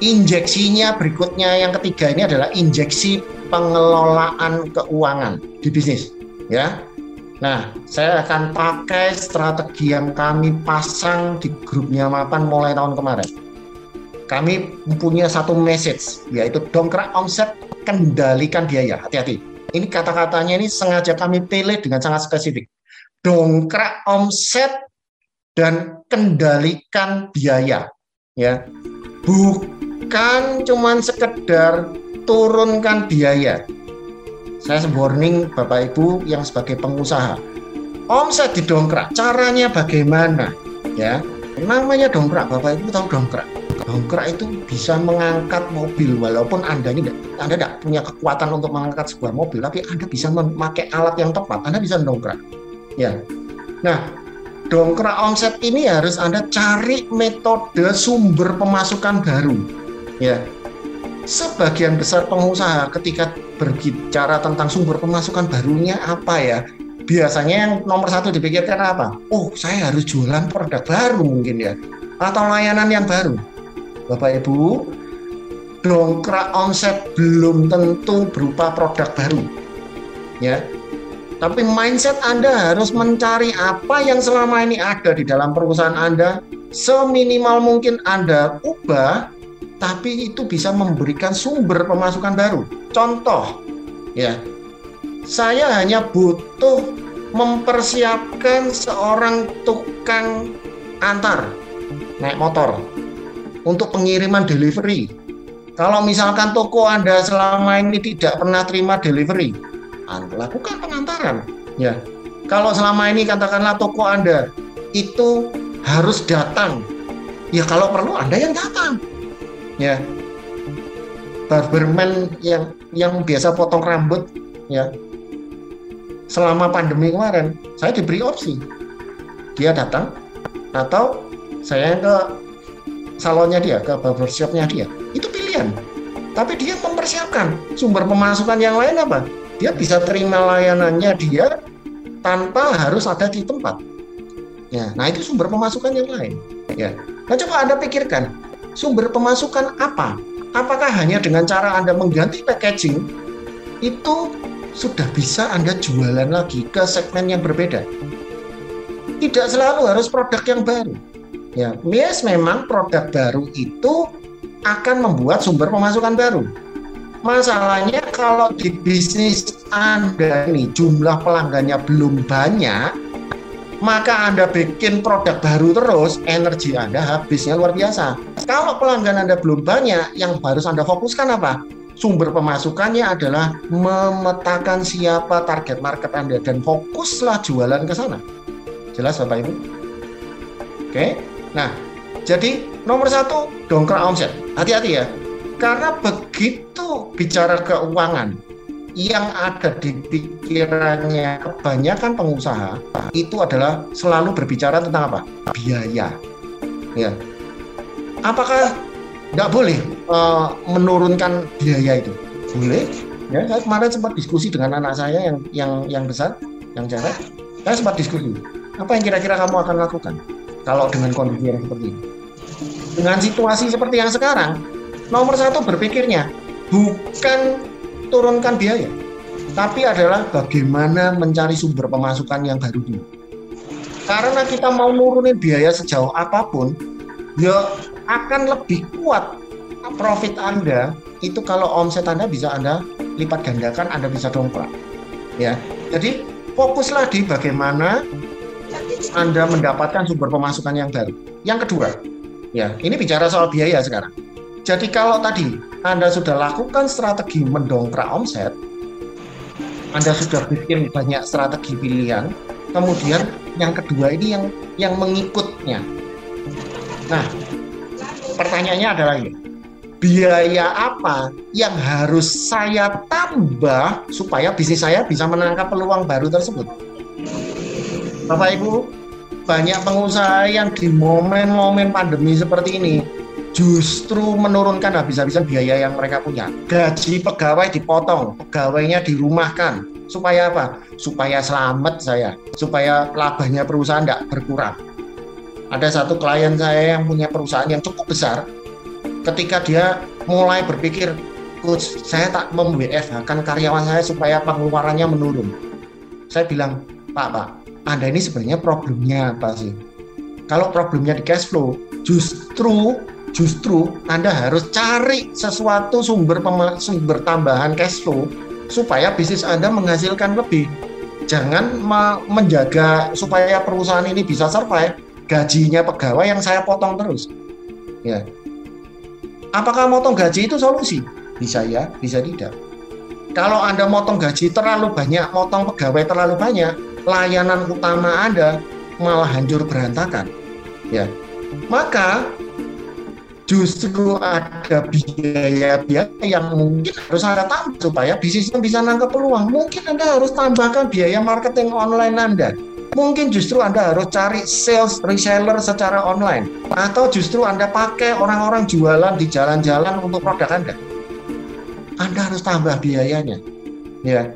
injeksinya berikutnya yang ketiga ini adalah injeksi pengelolaan keuangan di bisnis ya. Nah saya akan pakai strategi yang kami pasang di grupnya mapan mulai tahun kemarin. Kami mempunyai satu message yaitu dongkrak omset kendalikan biaya. Hati-hati. Ini kata-katanya ini sengaja kami pilih dengan sangat spesifik. Dongkrak omset dan kendalikan biaya ya. Bukan bukan cuman sekedar turunkan biaya. Saya warning Bapak Ibu yang sebagai pengusaha. Omset didongkrak, caranya bagaimana? Ya, namanya dongkrak, Bapak Ibu tahu dongkrak. Dongkrak itu bisa mengangkat mobil walaupun Anda ini Anda tidak punya kekuatan untuk mengangkat sebuah mobil, tapi Anda bisa memakai alat yang tepat, Anda bisa dongkrak. Ya. Nah, dongkrak omset ini harus Anda cari metode sumber pemasukan baru Ya, sebagian besar pengusaha ketika berbicara tentang sumber pemasukan barunya apa ya? Biasanya yang nomor satu dipikirkan apa? Oh, saya harus jualan produk baru mungkin ya, atau layanan yang baru. Bapak Ibu, dongkrak omset belum tentu berupa produk baru. Ya, tapi mindset Anda harus mencari apa yang selama ini ada di dalam perusahaan Anda, seminimal mungkin Anda ubah tapi itu bisa memberikan sumber pemasukan baru. Contoh, ya, saya hanya butuh mempersiapkan seorang tukang antar naik motor untuk pengiriman delivery. Kalau misalkan toko Anda selama ini tidak pernah terima delivery, Anda lakukan pengantaran. Ya, kalau selama ini katakanlah toko Anda itu harus datang, ya kalau perlu Anda yang datang ya. Barberman yang yang biasa potong rambut ya. Selama pandemi kemarin saya diberi opsi. Dia datang atau saya ke salonnya dia ke barbershopnya dia. Itu pilihan. Tapi dia mempersiapkan sumber pemasukan yang lain apa? Dia bisa terima layanannya dia tanpa harus ada di tempat. Ya nah itu sumber pemasukan yang lain. Ya. Nah coba anda pikirkan sumber pemasukan apa? Apakah hanya dengan cara Anda mengganti packaging itu sudah bisa Anda jualan lagi ke segmen yang berbeda? Tidak selalu harus produk yang baru. Ya, yes memang produk baru itu akan membuat sumber pemasukan baru. Masalahnya kalau di bisnis Anda ini jumlah pelanggannya belum banyak, maka Anda bikin produk baru terus, energi Anda habisnya luar biasa. Kalau pelanggan Anda belum banyak, yang harus Anda fokuskan apa? Sumber pemasukannya adalah memetakan siapa target market Anda dan fokuslah jualan ke sana. Jelas Bapak Ibu? Oke, nah jadi nomor satu dongkrak omset. Hati-hati ya, karena begitu bicara keuangan, yang ada di pikirannya kebanyakan pengusaha itu adalah selalu berbicara tentang apa? Biaya. Ya. Apakah nggak boleh uh, menurunkan biaya itu? Boleh. Ya, saya kemarin sempat diskusi dengan anak saya yang yang yang besar, yang cewek. Saya sempat diskusi, apa yang kira-kira kamu akan lakukan kalau dengan kondisi yang seperti ini? Dengan situasi seperti yang sekarang, nomor satu berpikirnya bukan turunkan biaya, tapi adalah bagaimana mencari sumber pemasukan yang baru dulu. Karena kita mau nurunin biaya sejauh apa pun, ya akan lebih kuat profit Anda itu kalau omset Anda bisa Anda lipat gandakan, Anda bisa dongkrak. Ya. Jadi fokuslah di bagaimana Anda mendapatkan sumber pemasukan yang baru. Yang kedua, ya, ini bicara soal biaya sekarang. Jadi kalau tadi Anda sudah lakukan strategi mendongkrak omset, Anda sudah bikin banyak strategi pilihan, kemudian yang kedua ini yang yang mengikutnya. Nah, pertanyaannya adalah ini. Biaya apa yang harus saya tambah supaya bisnis saya bisa menangkap peluang baru tersebut? Bapak Ibu, banyak pengusaha yang di momen-momen pandemi seperti ini justru menurunkan habis-habisan biaya yang mereka punya. Gaji pegawai dipotong, pegawainya dirumahkan, Supaya apa? Supaya selamat saya, supaya labanya perusahaan tidak berkurang. Ada satu klien saya yang punya perusahaan yang cukup besar, ketika dia mulai berpikir, coach, saya tak mem kan karyawan saya supaya pengeluarannya menurun. Saya bilang, Pak, Pak, Anda ini sebenarnya problemnya apa sih? Kalau problemnya di cash flow, justru justru Anda harus cari sesuatu sumber sumber tambahan cash flow supaya bisnis Anda menghasilkan lebih. Jangan menjaga supaya perusahaan ini bisa survive, gajinya pegawai yang saya potong terus. Ya. Apakah motong gaji itu solusi? Bisa ya, bisa tidak. Kalau Anda motong gaji terlalu banyak, motong pegawai terlalu banyak, layanan utama Anda malah hancur berantakan. Ya. Maka justru ada biaya-biaya yang mungkin harus Anda tambah supaya bisnisnya bisa nangkep peluang. Mungkin Anda harus tambahkan biaya marketing online Anda. Mungkin justru Anda harus cari sales reseller secara online. Atau justru Anda pakai orang-orang jualan di jalan-jalan untuk produk Anda. Anda harus tambah biayanya. Ya.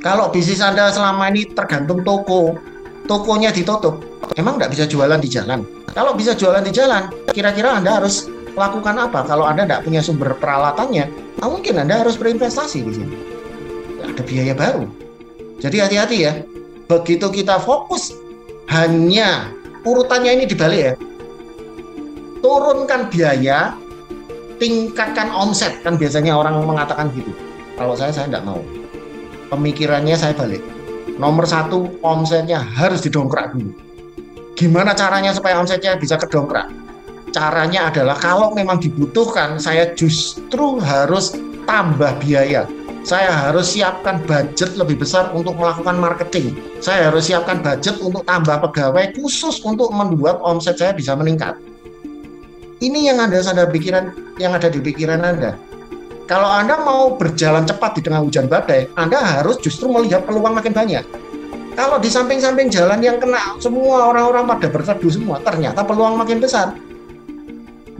Kalau bisnis Anda selama ini tergantung toko, tokonya ditutup, emang nggak bisa jualan di jalan? Kalau bisa jualan di jalan, kira-kira Anda harus lakukan apa? Kalau Anda tidak punya sumber peralatannya, mungkin Anda harus berinvestasi di sini. Ada biaya baru. Jadi hati-hati ya. Begitu kita fokus hanya urutannya ini dibalik ya. Turunkan biaya, tingkatkan omset. Kan biasanya orang mengatakan gitu. Kalau saya, saya tidak mau. Pemikirannya saya balik. Nomor satu, omsetnya harus didongkrak dulu Gimana caranya supaya omsetnya bisa kedongkrak? Caranya adalah kalau memang dibutuhkan, saya justru harus tambah biaya. Saya harus siapkan budget lebih besar untuk melakukan marketing. Saya harus siapkan budget untuk tambah pegawai khusus untuk membuat omset saya bisa meningkat. Ini yang Anda sadar pikiran yang ada di pikiran Anda. Kalau Anda mau berjalan cepat di tengah hujan badai, Anda harus justru melihat peluang makin banyak kalau di samping-samping jalan yang kena semua orang-orang pada berteduh semua, ternyata peluang makin besar.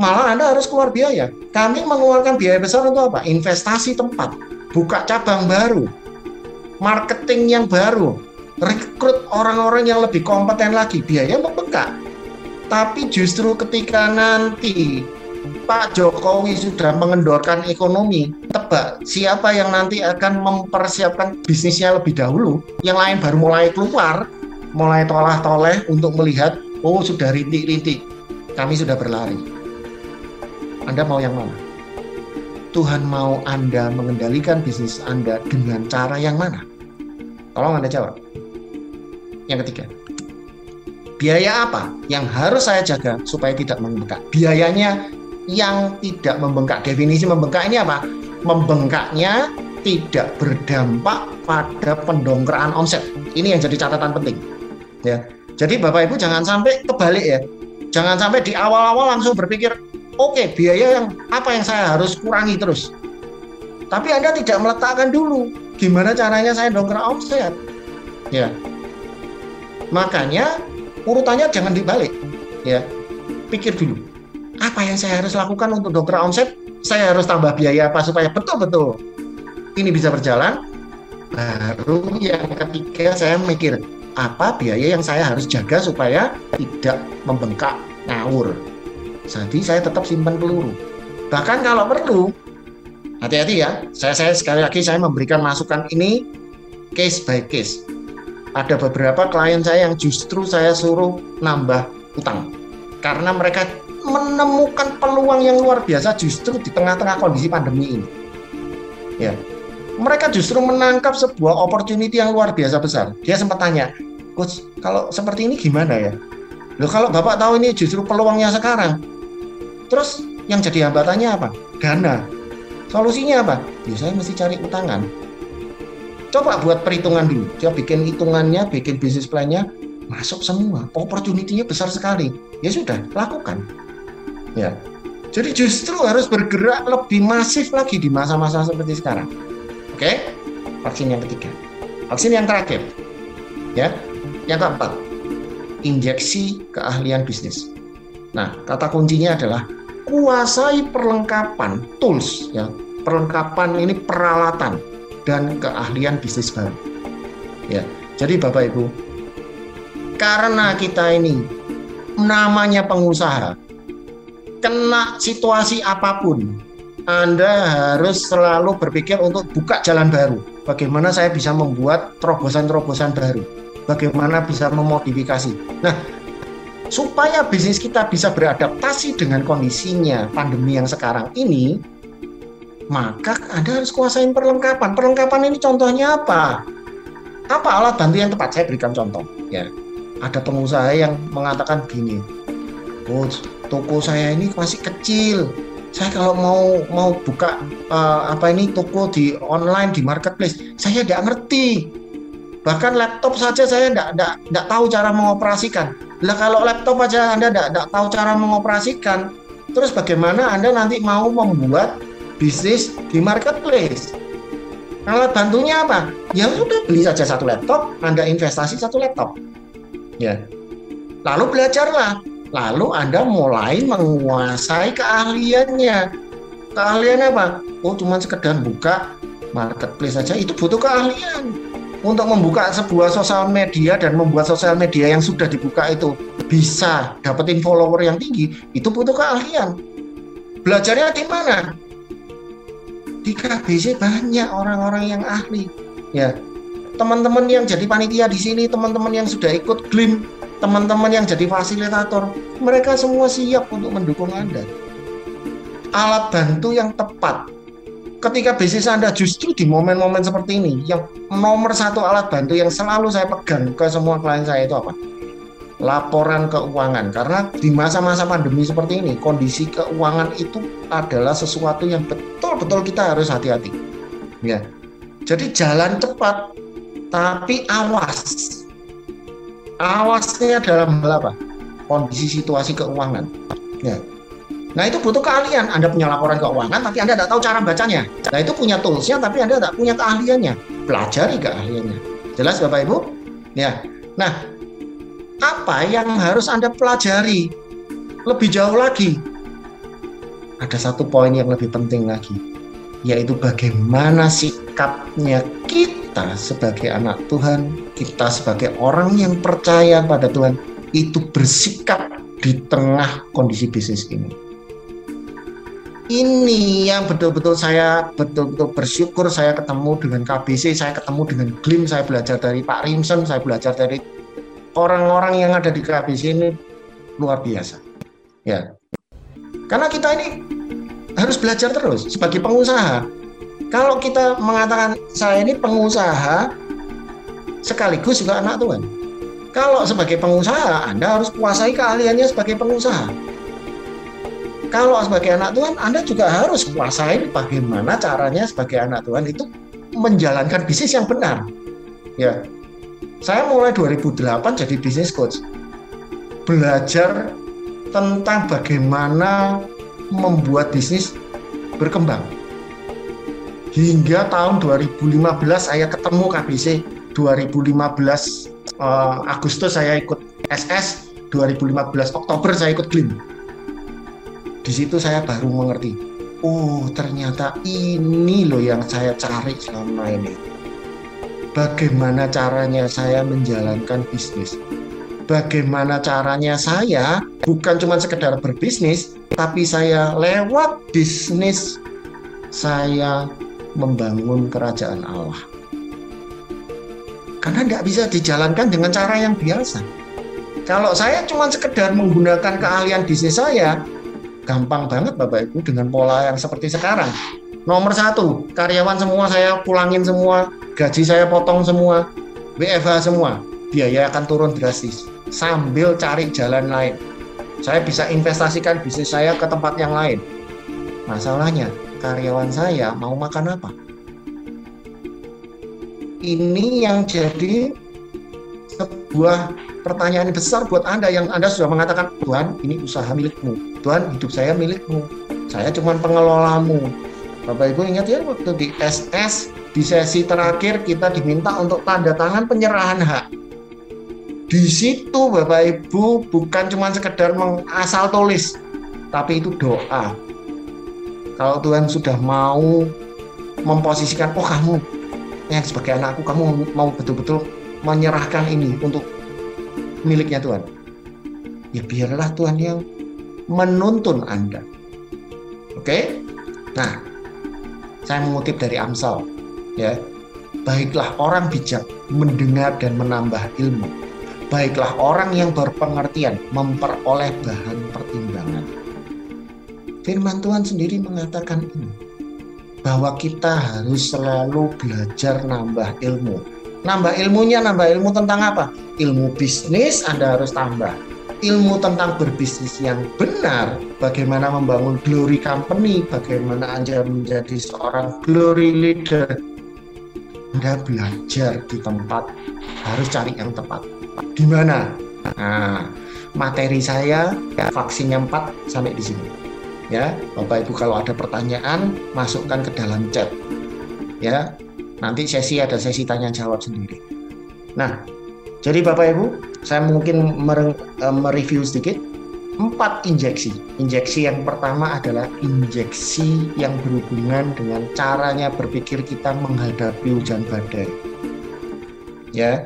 Malah Anda harus keluar biaya. Kami mengeluarkan biaya besar untuk apa? Investasi tempat, buka cabang baru, marketing yang baru, rekrut orang-orang yang lebih kompeten lagi, biaya membengkak. Tapi justru ketika nanti Pak Jokowi sudah mengendorkan ekonomi, tebak siapa yang nanti akan mempersiapkan bisnisnya lebih dahulu, yang lain baru mulai keluar, mulai tolah-toleh untuk melihat, oh sudah rintik-rintik, kami sudah berlari. Anda mau yang mana? Tuhan mau Anda mengendalikan bisnis Anda dengan cara yang mana? Tolong Anda jawab. Yang ketiga, biaya apa yang harus saya jaga supaya tidak membengkak? Biayanya yang tidak membengkak. Definisi membengkak ini apa? Membengkaknya tidak berdampak pada pendongkeraan omset. Ini yang jadi catatan penting. Ya. Jadi Bapak Ibu jangan sampai kebalik ya. Jangan sampai di awal-awal langsung berpikir, oke okay, biaya yang apa yang saya harus kurangi terus. Tapi Anda tidak meletakkan dulu gimana caranya saya dongkrak omset. Ya. Makanya urutannya jangan dibalik. Ya. Pikir dulu apa yang saya harus lakukan untuk dokter omset? Saya harus tambah biaya apa supaya betul-betul ini bisa berjalan? Baru yang ketiga saya mikir, apa biaya yang saya harus jaga supaya tidak membengkak ngawur. Jadi saya tetap simpan peluru. Bahkan kalau perlu, hati-hati ya. Saya, saya sekali lagi saya memberikan masukan ini case by case. Ada beberapa klien saya yang justru saya suruh nambah utang karena mereka menemukan peluang yang luar biasa justru di tengah-tengah kondisi pandemi ini. Ya, mereka justru menangkap sebuah opportunity yang luar biasa besar. Dia sempat tanya, coach, kalau seperti ini gimana ya? Loh kalau bapak tahu ini justru peluangnya sekarang, terus yang jadi hambatannya apa? Dana. Solusinya apa? Ya saya mesti cari utangan. Coba buat perhitungan dulu. Coba bikin hitungannya, bikin bisnis plan-nya, masuk semua. Opportunity-nya besar sekali. Ya sudah, lakukan. Ya. Jadi justru harus bergerak lebih masif lagi di masa-masa seperti sekarang. Oke? Vaksin yang ketiga. Vaksin yang terakhir. Ya. Yang keempat, injeksi keahlian bisnis. Nah, kata kuncinya adalah kuasai perlengkapan tools ya, perlengkapan ini peralatan dan keahlian bisnis baru. Ya. Jadi Bapak Ibu, karena kita ini namanya pengusaha, kena situasi apa pun, Anda harus selalu berpikir untuk buka jalan baru. Bagaimana saya bisa membuat terobosan-terobosan baru? Bagaimana bisa memodifikasi? Nah, supaya bisnis kita bisa beradaptasi dengan kondisinya pandemi yang sekarang ini, maka Anda harus kuasain perlengkapan. Perlengkapan ini contohnya apa? Apa alat bantu yang tepat? Saya berikan contoh. Ya, ada pengusaha yang mengatakan begini, toko saya ini masih kecil. Saya kalau mau mau buka uh, apa ini toko di online di marketplace, saya tidak ngerti. Bahkan laptop saja saya tidak tahu cara mengoperasikan. Lah kalau laptop aja Anda tidak tahu cara mengoperasikan, terus bagaimana Anda nanti mau membuat bisnis di marketplace? Alat bantunya apa? Ya sudah beli saja satu laptop, Anda investasi satu laptop. Ya. Lalu belajarlah lalu Anda mulai menguasai keahliannya. Keahlian apa? Oh, cuma sekedar buka marketplace saja itu butuh keahlian. Untuk membuka sebuah sosial media dan membuat sosial media yang sudah dibuka itu bisa dapetin follower yang tinggi, itu butuh keahlian. Belajarnya di mana? Di KBC banyak orang-orang yang ahli. Ya, teman-teman yang jadi panitia di sini, teman-teman yang sudah ikut GLIM, teman-teman yang jadi fasilitator, mereka semua siap untuk mendukung Anda. Alat bantu yang tepat. Ketika bisnis Anda justru di momen-momen seperti ini, yang nomor satu alat bantu yang selalu saya pegang ke semua klien saya itu apa? Laporan keuangan. Karena di masa-masa pandemi seperti ini, kondisi keuangan itu adalah sesuatu yang betul-betul kita harus hati-hati. Ya. Jadi jalan cepat, tapi awas awasnya dalam hal apa? Kondisi situasi keuangan. Ya. Nah itu butuh keahlian. Anda punya laporan keuangan, tapi Anda tidak tahu cara bacanya. Nah itu punya toolsnya, tapi Anda tidak punya keahliannya. Pelajari keahliannya. Jelas Bapak Ibu? Ya. Nah, apa yang harus Anda pelajari lebih jauh lagi? Ada satu poin yang lebih penting lagi, yaitu bagaimana sikapnya kita sebagai anak Tuhan, kita sebagai orang yang percaya pada Tuhan, itu bersikap di tengah kondisi bisnis ini. Ini yang betul-betul saya betul-betul bersyukur saya ketemu dengan KBC, saya ketemu dengan GLIM, saya belajar dari Pak Rimson, saya belajar dari orang-orang yang ada di KBC ini luar biasa. Ya. Karena kita ini harus belajar terus sebagai pengusaha kalau kita mengatakan saya ini pengusaha sekaligus juga anak Tuhan. Kalau sebagai pengusaha, Anda harus kuasai keahliannya sebagai pengusaha. Kalau sebagai anak Tuhan, Anda juga harus kuasai bagaimana caranya sebagai anak Tuhan itu menjalankan bisnis yang benar. Ya, saya mulai 2008 jadi bisnis coach. Belajar tentang bagaimana membuat bisnis berkembang. Hingga tahun 2015 saya ketemu KBC 2015 uh, Agustus saya ikut SS 2015 Oktober saya ikut GLIM di situ saya baru mengerti oh ternyata ini loh yang saya cari selama ini. Bagaimana caranya saya menjalankan bisnis. Bagaimana caranya saya bukan cuma sekedar berbisnis, tapi saya lewat bisnis saya membangun kerajaan Allah. Karena tidak bisa dijalankan dengan cara yang biasa. Kalau saya cuma sekedar menggunakan keahlian bisnis saya, gampang banget Bapak Ibu dengan pola yang seperti sekarang. Nomor satu, karyawan semua saya pulangin semua, gaji saya potong semua, WFH semua, biaya akan turun drastis sambil cari jalan lain. Saya bisa investasikan bisnis saya ke tempat yang lain. Masalahnya, karyawan saya mau makan apa? Ini yang jadi sebuah pertanyaan besar buat Anda yang Anda sudah mengatakan, Tuhan, ini usaha milikmu. Tuhan, hidup saya milikmu. Saya cuma pengelolamu. Bapak Ibu ingat ya waktu di SS di sesi terakhir kita diminta untuk tanda tangan penyerahan hak di situ Bapak Ibu bukan cuma sekedar mengasal tulis, tapi itu doa. Kalau Tuhan sudah mau memposisikan, oh kamu yang sebagai anakku, kamu mau betul-betul menyerahkan ini untuk miliknya Tuhan. Ya biarlah Tuhan yang menuntun Anda. Oke? Nah, saya mengutip dari Amsal, ya. Baiklah orang bijak mendengar dan menambah ilmu baiklah orang yang berpengertian memperoleh bahan pertimbangan. Firman Tuhan sendiri mengatakan ini, bahwa kita harus selalu belajar nambah ilmu. Nambah ilmunya, nambah ilmu tentang apa? Ilmu bisnis Anda harus tambah. Ilmu tentang berbisnis yang benar, bagaimana membangun glory company, bagaimana Anda menjadi seorang glory leader. Anda belajar di tempat, harus cari yang tepat di mana? Nah, materi saya vaksinnya 4 sampai di sini. Ya, Bapak Ibu kalau ada pertanyaan masukkan ke dalam chat. Ya, nanti sesi ada sesi tanya jawab sendiri. Nah, jadi Bapak Ibu, saya mungkin eh, mereview sedikit empat injeksi. Injeksi yang pertama adalah injeksi yang berhubungan dengan caranya berpikir kita menghadapi hujan badai. Ya,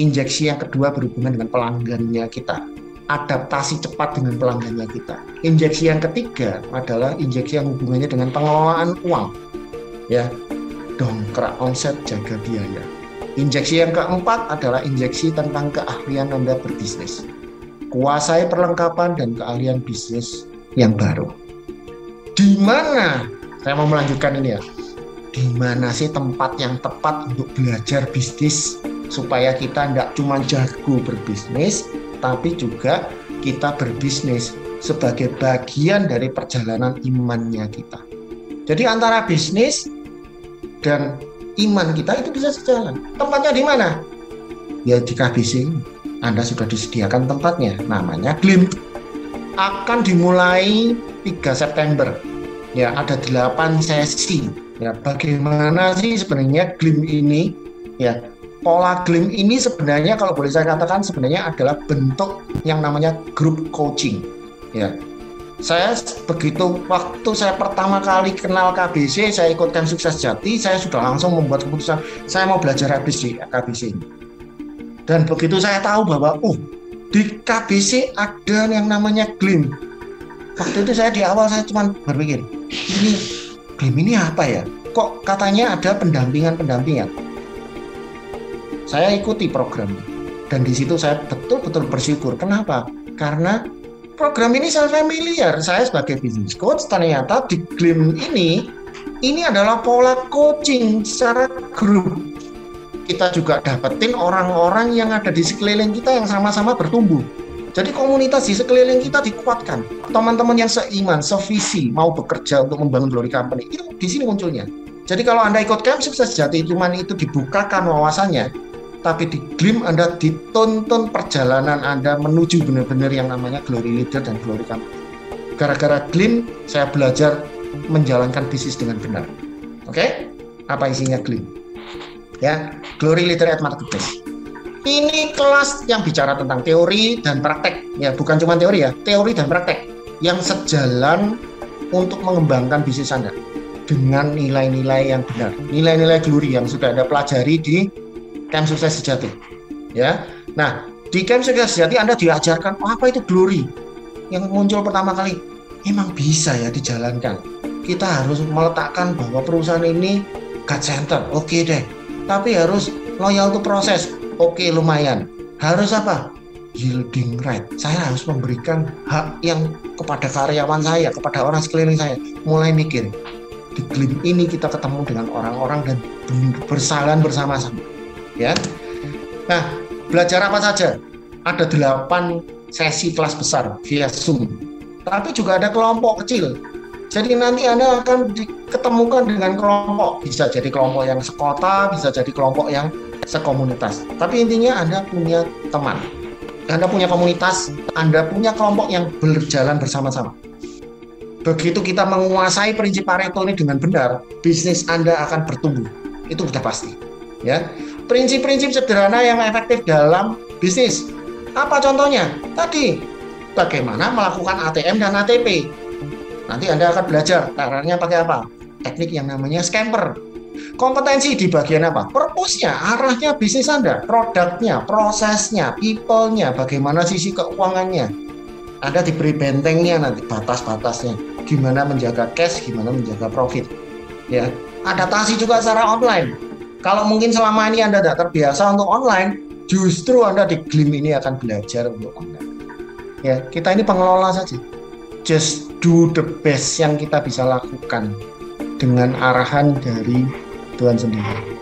Injeksi yang kedua berhubungan dengan pelanggannya kita. Adaptasi cepat dengan pelanggannya kita. Injeksi yang ketiga adalah injeksi yang hubungannya dengan pengelolaan uang. Ya, dongkrak omset, jaga biaya. Injeksi yang keempat adalah injeksi tentang keahlian Anda berbisnis. Kuasai perlengkapan dan keahlian bisnis yang baru. Di mana? Saya mau melanjutkan ini ya. Di mana sih tempat yang tepat untuk belajar bisnis supaya kita tidak cuma jago berbisnis, tapi juga kita berbisnis sebagai bagian dari perjalanan imannya kita. Jadi antara bisnis dan iman kita itu bisa sejalan. Tempatnya di mana? Ya di KBC. Anda sudah disediakan tempatnya, namanya GLIM. Akan dimulai 3 September. Ya, ada 8 sesi. Ya, bagaimana sih sebenarnya GLIM ini? Ya, pola GLIM ini sebenarnya kalau boleh saya katakan sebenarnya adalah bentuk yang namanya group coaching. Ya, saya begitu waktu saya pertama kali kenal KBC, saya ikutkan sukses jati, saya sudah langsung membuat keputusan saya mau belajar habis di KBC ini. Dan begitu saya tahu bahwa oh di KBC ada yang namanya GLIM. Waktu itu saya di awal saya cuma berpikir ini GLIM ini apa ya? Kok katanya ada pendampingan-pendampingan? Saya ikuti programnya dan di situ saya betul-betul bersyukur. Kenapa? Karena program ini saya familiar. Saya sebagai business coach ternyata di Glim ini ini adalah pola coaching secara grup. Kita juga dapetin orang-orang yang ada di sekeliling kita yang sama-sama bertumbuh. Jadi komunitas di sekeliling kita dikuatkan. Teman-teman yang seiman sevisi mau bekerja untuk membangun glory company itu di sini munculnya. Jadi kalau anda ikut camp sukses. Jati cuman itu dibukakan wawasannya tapi di GLIM Anda dituntun perjalanan Anda menuju benar-benar yang namanya glory leader dan glory company. Gara-gara GLIM saya belajar menjalankan bisnis dengan benar. Oke? Apa isinya GLIM? Ya, glory leader at marketplace. Ini kelas yang bicara tentang teori dan praktek. Ya, bukan cuma teori ya, teori dan praktek yang sejalan untuk mengembangkan bisnis Anda dengan nilai-nilai yang benar. Nilai-nilai glory yang sudah Anda pelajari di Camp Sukses Sejati. Ya. Nah, di Camp Sukses Sejati Anda diajarkan oh, apa itu glory. Yang muncul pertama kali, emang bisa ya dijalankan. Kita harus meletakkan bahwa perusahaan ini God center, oke okay deh. Tapi harus loyal to proses, oke okay, lumayan. Harus apa? Yielding right. Saya harus memberikan hak yang kepada karyawan saya, kepada orang sekeliling saya. Mulai mikir, di Glim ini kita ketemu dengan orang-orang dan bersalan bersama-sama. Ya. Nah, belajar apa saja? Ada delapan sesi kelas besar via Zoom. Tapi juga ada kelompok kecil. Jadi nanti Anda akan diketemukan dengan kelompok. Bisa jadi kelompok yang sekota, bisa jadi kelompok yang sekomunitas. Tapi intinya Anda punya teman. Anda punya komunitas, Anda punya kelompok yang berjalan bersama-sama begitu kita menguasai prinsip Pareto ini dengan benar, bisnis Anda akan bertumbuh. Itu sudah pasti. Ya. Prinsip-prinsip sederhana yang efektif dalam bisnis. Apa contohnya? Tadi bagaimana melakukan ATM dan ATP. Nanti Anda akan belajar caranya pakai apa? Teknik yang namanya scamper. Kompetensi di bagian apa? Purpose-nya, arahnya bisnis Anda, produknya, prosesnya, people-nya, bagaimana sisi keuangannya. Anda diberi bentengnya nanti, batas-batasnya gimana menjaga cash, gimana menjaga profit. Ya, adaptasi juga secara online. Kalau mungkin selama ini Anda tidak terbiasa untuk online, justru Anda di Glim ini akan belajar untuk online. Ya, kita ini pengelola saja. Just do the best yang kita bisa lakukan dengan arahan dari Tuhan sendiri.